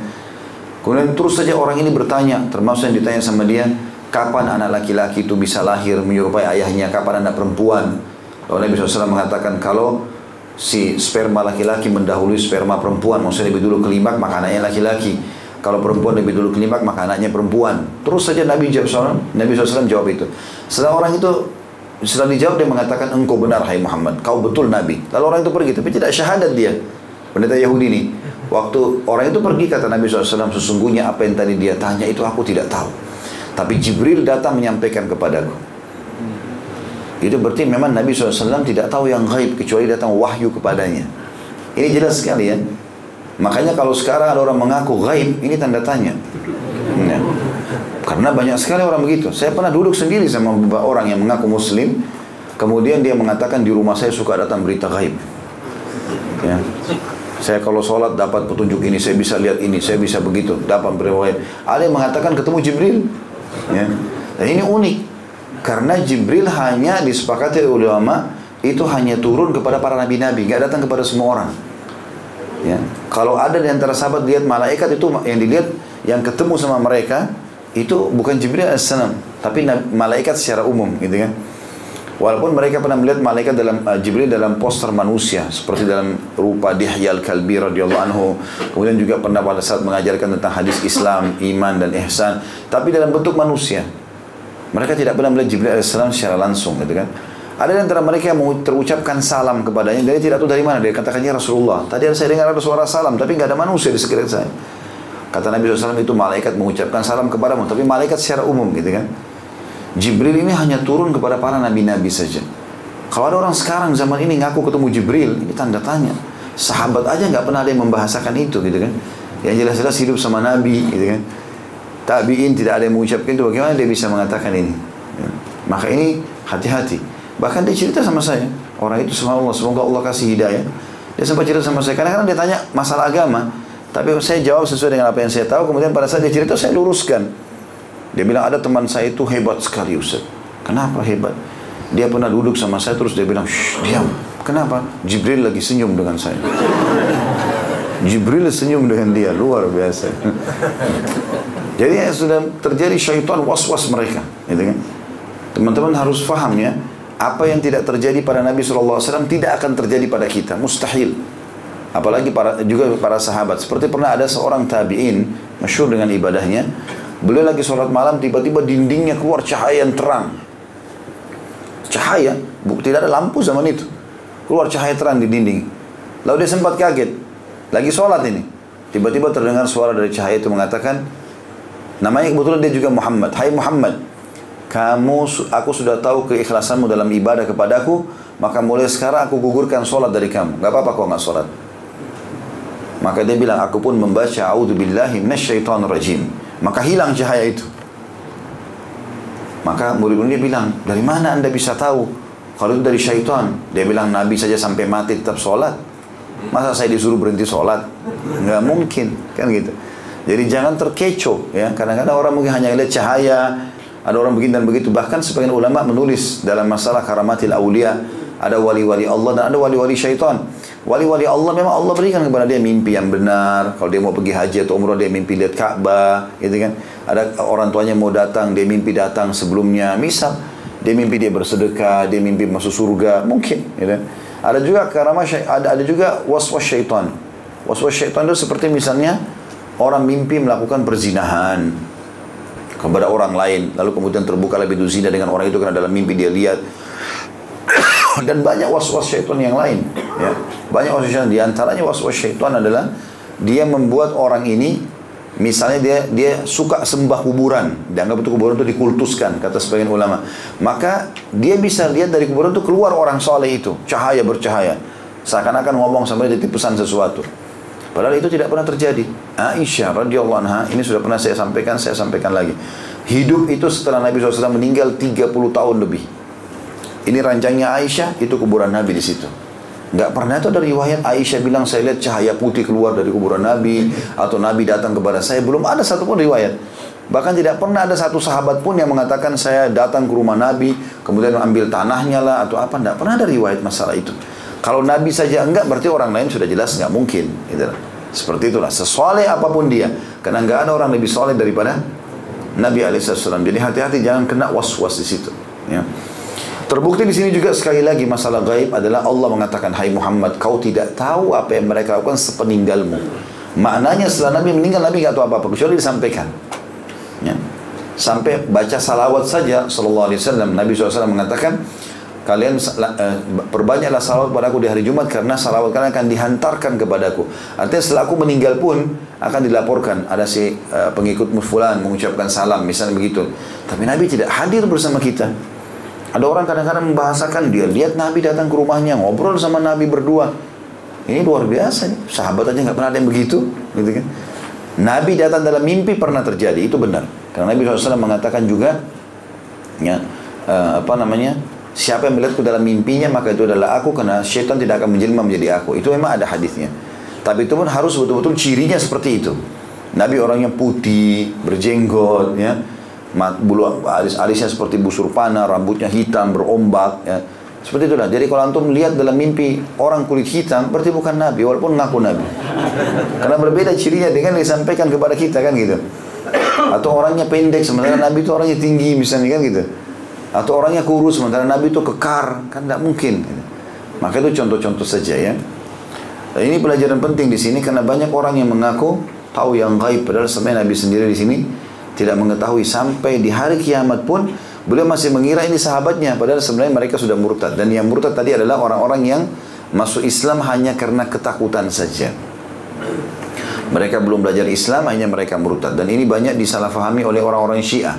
Kemudian terus saja orang ini bertanya, termasuk yang ditanya sama dia, kapan anak laki-laki itu bisa lahir menyerupai ayahnya, kapan anak perempuan. Lalu Nabi SAW mengatakan kalau si sperma laki-laki mendahului sperma perempuan, maksudnya lebih dulu kelimak maka anaknya laki-laki. Kalau perempuan lebih dulu kelimak maka anaknya perempuan. Terus saja Nabi SAW, Nabi SAW jawab itu. Setelah orang itu setelah dijawab dia mengatakan engkau benar hai Muhammad, kau betul Nabi. Lalu orang itu pergi tapi tidak syahadat dia. Pendeta Yahudi ini. Waktu orang itu pergi kata Nabi SAW sesungguhnya apa yang tadi dia tanya itu aku tidak tahu. Tapi Jibril datang menyampaikan kepadaku. Itu berarti memang Nabi SAW tidak tahu yang gaib kecuali datang wahyu kepadanya. Ini jelas sekali ya. Makanya kalau sekarang ada orang mengaku gaib, ini tanda tanya. Ya. Karena banyak sekali orang begitu. Saya pernah duduk sendiri sama beberapa orang yang mengaku muslim, kemudian dia mengatakan di rumah saya suka datang berita gaib. Ya. Saya kalau sholat dapat petunjuk ini, saya bisa lihat ini, saya bisa begitu, dapat berita. Ada yang mengatakan ketemu Jibril. Ya. Dan ini unik. Karena Jibril hanya disepakati oleh ulama itu hanya turun kepada para nabi-nabi, nggak datang kepada semua orang. Ya. Kalau ada di antara sahabat lihat malaikat itu yang dilihat yang ketemu sama mereka itu bukan Jibril alaihissalam, tapi malaikat secara umum, gitu kan? Walaupun mereka pernah melihat malaikat dalam uh, Jibril dalam poster manusia seperti dalam rupa Dihyal Kalbi radhiyallahu anhu. Kemudian juga pernah pada saat mengajarkan tentang hadis Islam, iman dan ihsan, tapi dalam bentuk manusia. Mereka tidak pernah melihat Jibril alaihissalam secara langsung, gitu kan? Ada di antara mereka yang mau terucapkan salam kepadanya, dia tidak tahu dari mana. Dia katakannya Rasulullah. Tadi saya dengar ada suara salam, tapi nggak ada manusia di sekitar saya. Kata Nabi SAW itu malaikat mengucapkan salam kepadamu, tapi malaikat secara umum gitu kan. Jibril ini hanya turun kepada para nabi-nabi saja. Kalau ada orang sekarang zaman ini ngaku ketemu Jibril, ini tanda tanya. Sahabat aja nggak pernah ada yang membahasakan itu gitu kan. Yang jelas-jelas hidup sama Nabi gitu kan. Tabiin tidak ada yang mengucapkan itu, bagaimana dia bisa mengatakan ini? Ya. Maka ini hati-hati. Bahkan dia cerita sama saya, orang itu sama Allah, semoga Allah kasih hidayah. Dia sempat cerita sama saya, kadang-kadang dia tanya masalah agama, tapi saya jawab sesuai dengan apa yang saya tahu, kemudian pada saat dia cerita saya luruskan. Dia bilang ada teman saya itu hebat sekali Ustaz. Kenapa hebat? Dia pernah duduk sama saya terus dia bilang, Shh, diam. Kenapa? Jibril lagi senyum dengan saya. Jibril senyum dengan dia, luar biasa. [laughs] Jadi ya, sudah terjadi syaitan was-was mereka, gitu kan? Teman-teman harus paham ya, apa yang tidak terjadi pada Nabi SAW tidak akan terjadi pada kita, mustahil. Apalagi para, juga para sahabat. Seperti pernah ada seorang tabi'in, masyur dengan ibadahnya, beliau lagi sholat malam, tiba-tiba dindingnya keluar cahaya yang terang. Cahaya, tidak ada lampu zaman itu. Keluar cahaya terang di dinding. Lalu dia sempat kaget, lagi sholat ini. Tiba-tiba terdengar suara dari cahaya itu mengatakan, namanya kebetulan dia juga Muhammad. Hai Muhammad, kamu aku sudah tahu keikhlasanmu dalam ibadah kepadaku, maka mulai sekarang aku gugurkan sholat dari kamu. Gak apa-apa kau nggak sholat. Maka dia bilang, aku pun membaca A'udzubillahi rajim. Maka hilang cahaya itu. Maka murid-murid dia bilang, dari mana anda bisa tahu? Kalau itu dari syaitan. Dia bilang, Nabi saja sampai mati tetap sholat. Masa saya disuruh berhenti sholat? Nggak mungkin, kan gitu. Jadi jangan terkecoh ya. Kadang-kadang orang mungkin hanya lihat cahaya, ada orang begini dan begitu. Bahkan sebagian ulama menulis dalam masalah karamatil aulia, ada wali-wali Allah dan ada wali-wali syaitan. Wali-wali Allah memang Allah berikan kepada dia mimpi yang benar. Kalau dia mau pergi haji atau umrah dia mimpi lihat Ka'bah, gitu kan. Ada orang tuanya mau datang, dia mimpi datang sebelumnya. Misal dia mimpi dia bersedekah, dia mimpi masuk surga, mungkin, gitu. Ada juga karamah ada ada juga waswas syaitan. Waswas syaitan itu seperti misalnya orang mimpi melakukan perzinahan kepada orang lain, lalu kemudian terbuka lebih zina dengan orang itu karena dalam mimpi dia lihat. [coughs] Dan banyak was-was syaitan yang lain ya. Banyak was-was syaitan. Di antaranya was-was syaitan adalah dia membuat orang ini misalnya dia dia suka sembah kuburan. Dianggap itu kuburan itu dikultuskan kata sebagian ulama. Maka dia bisa lihat dari kuburan itu keluar orang soleh itu. Cahaya bercahaya. Seakan-akan ngomong sampai dia pesan sesuatu padahal itu tidak pernah terjadi Aisyah radhiyallahu anha ini sudah pernah saya sampaikan saya sampaikan lagi hidup itu setelah Nabi SAW meninggal 30 tahun lebih ini rancangnya Aisyah, itu kuburan Nabi di situ. Gak pernah itu ada riwayat Aisyah bilang saya lihat cahaya putih keluar dari kuburan Nabi atau Nabi datang kepada saya. Belum ada satupun riwayat. Bahkan tidak pernah ada satu sahabat pun yang mengatakan saya datang ke rumah Nabi kemudian ambil tanahnya lah atau apa. Tidak pernah ada riwayat masalah itu. Kalau Nabi saja enggak, berarti orang lain sudah jelas enggak mungkin. Gitu. Seperti itulah. Sesoleh apa pun dia. Karena enggak ada orang lebih soleh daripada Nabi Alaihissalam. Jadi hati-hati jangan kena was-was di situ. Ya. Terbukti di sini juga sekali lagi masalah gaib adalah Allah mengatakan, Hai Muhammad, kau tidak tahu apa yang mereka lakukan sepeninggalmu. Maknanya setelah Nabi meninggal, Nabi nggak tahu apa-apa, kecuali disampaikan. Ya. Sampai baca salawat saja, Sallallahu Alaihi Wasallam, Nabi SAW mengatakan, kalian uh, perbanyaklah salawat padaku di hari Jumat karena salawat kalian akan dihantarkan kepadaku. Artinya setelah aku meninggal pun akan dilaporkan ada si uh, pengikut mufulan mengucapkan salam misalnya begitu. Tapi Nabi tidak hadir bersama kita. Ada orang kadang-kadang membahasakan dia lihat Nabi datang ke rumahnya ngobrol sama Nabi berdua. Ini luar biasa nih. Sahabat aja nggak pernah ada yang begitu, gitu kan? Nabi datang dalam mimpi pernah terjadi itu benar. Karena Nabi SAW mengatakan juga, ya uh, apa namanya? Siapa yang melihatku dalam mimpinya maka itu adalah aku karena syaitan tidak akan menjelma menjadi aku. Itu memang ada hadisnya. Tapi itu pun harus betul-betul cirinya seperti itu. Nabi orangnya putih, berjenggot, ya, bulu alis-alisnya seperti busur panah, rambutnya hitam, berombak, ya. Seperti itulah. Jadi kalau antum lihat dalam mimpi orang kulit hitam, berarti bukan Nabi, walaupun ngaku Nabi. Karena berbeda cirinya dengan yang disampaikan kepada kita kan gitu. Atau orangnya pendek, sementara Nabi itu orangnya tinggi misalnya kan gitu. Atau orangnya kurus sementara Nabi itu kekar, kan tidak mungkin. Maka itu contoh-contoh saja ya. Dan ini pelajaran penting di sini karena banyak orang yang mengaku tahu yang gaib padahal sebenarnya Nabi sendiri di sini tidak mengetahui sampai di hari kiamat pun beliau masih mengira ini sahabatnya padahal sebenarnya mereka sudah murtad dan yang murtad tadi adalah orang-orang yang masuk Islam hanya karena ketakutan saja. Mereka belum belajar Islam hanya mereka murtad dan ini banyak disalahfahami oleh orang-orang Syiah.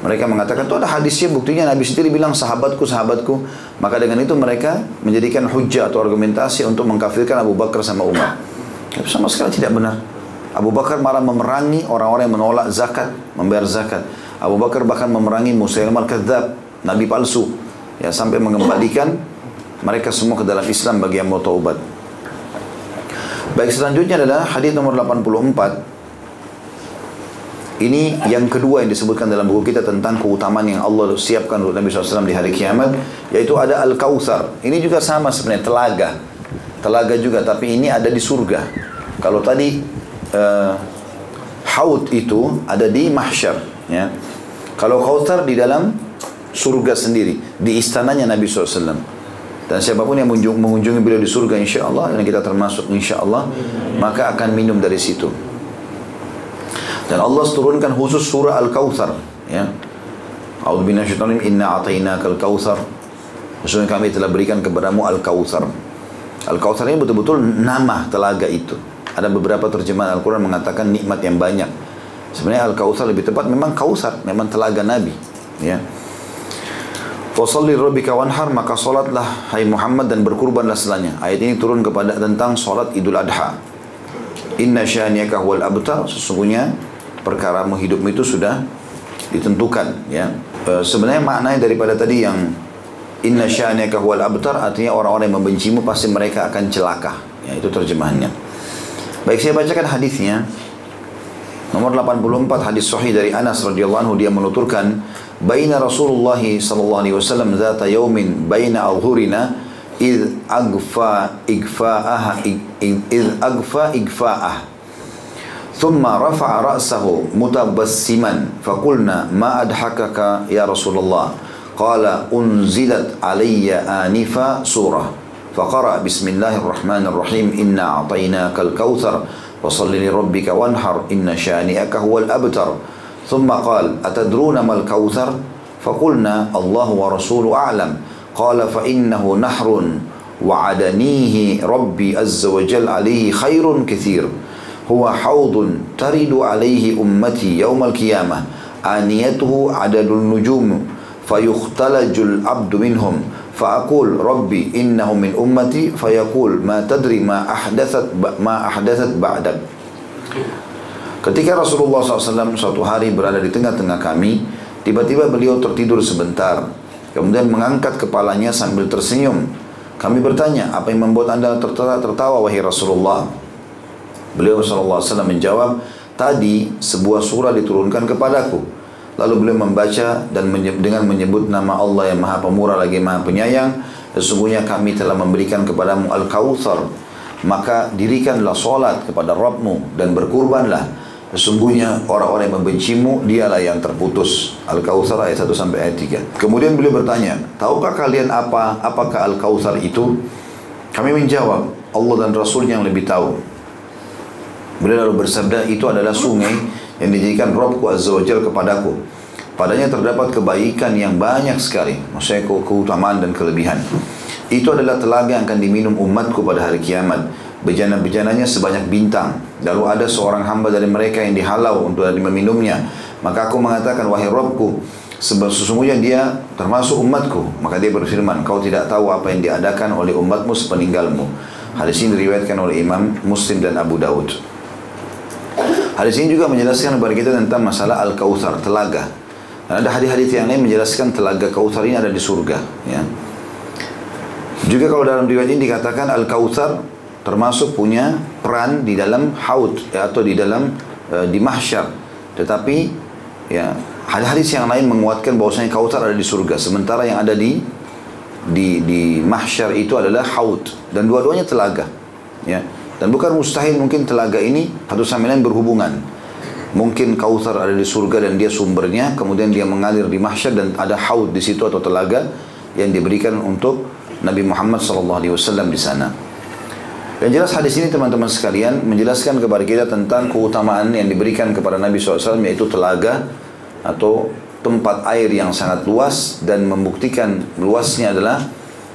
Mereka mengatakan itu ada hadisnya buktinya Nabi sendiri bilang sahabatku sahabatku maka dengan itu mereka menjadikan hujah atau argumentasi untuk mengkafirkan Abu Bakar sama Umar. Tapi sama sekali tidak benar. Abu Bakar malah memerangi orang-orang yang menolak zakat, membayar zakat. Abu Bakar bahkan memerangi Musailamah al-Kadzab, nabi palsu, ya sampai mengembalikan mereka semua ke dalam Islam bagi yang mau taubat. Baik selanjutnya adalah hadis nomor 84 ini yang kedua yang disebutkan dalam buku kita tentang keutamaan yang Allah siapkan untuk Nabi SAW di hari kiamat, yaitu ada Al-Kautsar. Ini juga sama sebenarnya, telaga. Telaga juga, tapi ini ada di surga. Kalau tadi uh, haud itu ada di mahsyar. Ya. Kalau Kautsar di dalam surga sendiri, di istananya Nabi SAW. Dan siapa pun yang mengunjungi beliau di surga insya Allah, dan kita termasuk insya Allah, maka akan minum dari situ. Dan Allah turunkan khusus surah Al-Kautsar, ya. A'udzu billahi minasyaitonir inna atainakal kautsar. Sesungguhnya kami telah berikan kepadamu Al-Kautsar. Al-Kautsar ini betul-betul nama telaga itu. Ada beberapa terjemahan Al-Quran mengatakan nikmat yang banyak. Sebenarnya Al-Kautsar lebih tepat memang Kautsar, memang telaga Nabi. Ya. Fasalli rabbika wanhar maka solatlah hai Muhammad dan berkurbanlah setelahnya. Ayat ini turun kepada tentang solat Idul Adha. Inna syaniaka wal abtar sesungguhnya perkara hidupmu itu sudah ditentukan ya. E, sebenarnya maknanya daripada tadi yang inna syaniaka wal abtar artinya orang-orang yang membencimu pasti mereka akan celaka. Ya, itu terjemahannya. Baik saya bacakan hadisnya. Nomor 84 hadis sahih dari Anas radhiyallahu anhu dia menuturkan baina Rasulullah sallallahu alaihi wasallam zata yaumin baina adhurina id agfa igfa'ah id agfa igfa'ah ثم رفع رأسه متبسما فقلنا ما أضحكك يا رسول الله؟ قال أنزلت علي آنفا سورة. فقرأ بسم الله الرحمن الرحيم إنا أعطيناك الكوثر وصل لربك وانحر إن شانئك هو الأبتر. ثم قال أتدرون ما الكوثر؟ فقلنا الله ورسول أعلم. قال فإنه نحر وعدنيه ربي عز وجل عليه خير كثير. هو حوض ترد عليه أمتي يوم القيامة آنيته عدد النجوم فيختلج العبد منهم فأقول ربي إنه من أمتي فيقول ما تدري ما أحدثت ما أحدثت بعدك Ketika Rasulullah SAW suatu hari berada di tengah-tengah kami, tiba-tiba beliau tertidur sebentar, kemudian mengangkat kepalanya sambil tersenyum. Kami bertanya, apa yang membuat anda tertawa, tertawa wahai Rasulullah? Beliau SAW menjawab, tadi sebuah surah diturunkan kepadaku. Lalu beliau membaca dan dengan menyebut nama Allah yang maha pemurah lagi maha penyayang. sesungguhnya kami telah memberikan kepadamu Al-Kautsar. Maka dirikanlah solat kepada Rabbmu dan berkurbanlah. Sesungguhnya orang-orang yang membencimu dialah yang terputus. Al-Kautsar ayat 1 sampai ayat 3 kemudian beliau bertanya tahukah kalian apa apakah Al-Kautsar itu? Kami menjawab Allah dan Rasulnya yang lebih tahu beliau lalu bersabda itu adalah sungai yang dijadikan Rabbku Azza wa kepadaku Padanya terdapat kebaikan yang banyak sekali. Maksudnya ke keutamaan dan kelebihan. Itu adalah telaga yang akan diminum umatku pada hari kiamat. Bejana-bejananya sebanyak bintang. Lalu ada seorang hamba dari mereka yang dihalau untuk meminumnya. Maka aku mengatakan, wahai Rabbku, sebab sesungguhnya dia termasuk umatku. Maka dia berfirman, kau tidak tahu apa yang diadakan oleh umatmu sepeninggalmu. Hadis ini diriwayatkan oleh Imam Muslim dan Abu Daud. Hadis ini juga menjelaskan kepada kita tentang masalah Al-Kautsar, telaga. Dan ada hadis-hadis yang lain menjelaskan telaga Kautsar ini ada di surga. Ya. Juga kalau dalam riwayat ini dikatakan Al Kautsar termasuk punya peran di dalam haud ya, atau di dalam uh, di mahsyar. Tetapi ya hadis-hadis yang lain menguatkan bahwasanya Kautsar ada di surga. Sementara yang ada di di di mahsyar itu adalah haud dan dua-duanya telaga. Ya. Dan bukan mustahil mungkin telaga ini satu sama lain berhubungan. Mungkin Kautsar ada di surga dan dia sumbernya, kemudian dia mengalir di mahsyar dan ada haud di situ atau telaga yang diberikan untuk Nabi Muhammad SAW di sana. Dan jelas hadis ini teman-teman sekalian menjelaskan kepada kita tentang keutamaan yang diberikan kepada Nabi SAW yaitu telaga atau tempat air yang sangat luas dan membuktikan luasnya adalah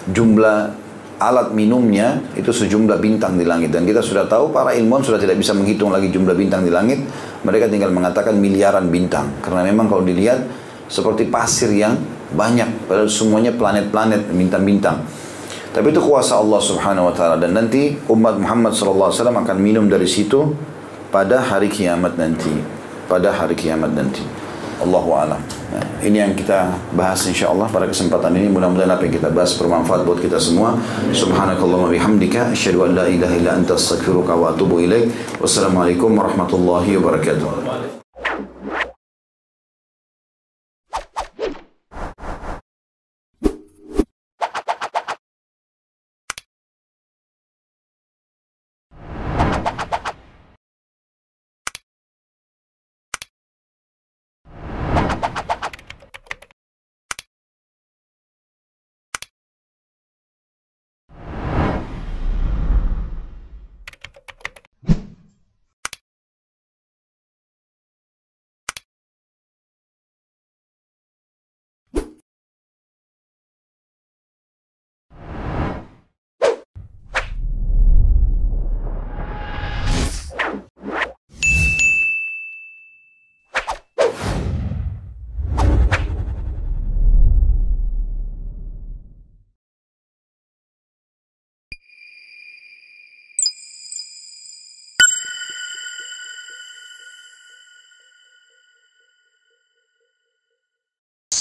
jumlah alat minumnya itu sejumlah bintang di langit. Dan kita sudah tahu para ilmuwan sudah tidak bisa menghitung lagi jumlah bintang di langit. Mereka tinggal mengatakan miliaran bintang. Karena memang kalau dilihat seperti pasir yang banyak. Padahal semuanya planet-planet bintang-bintang. Tapi itu kuasa Allah Subhanahu wa taala. Dan nanti umat Muhammad wasallam akan minum dari situ pada hari kiamat nanti. Pada hari kiamat nanti Allahu alam. Ya, ini yang kita bahas insyaallah pada kesempatan ini mudah-mudahan apa yang kita bahas bermanfaat buat kita semua. Subhanakallahumma bihamdika asyhadu an la ilaha illa anta astaghfiruka wa atubu ilaik. Wassalamualaikum warahmatullahi wabarakatuh.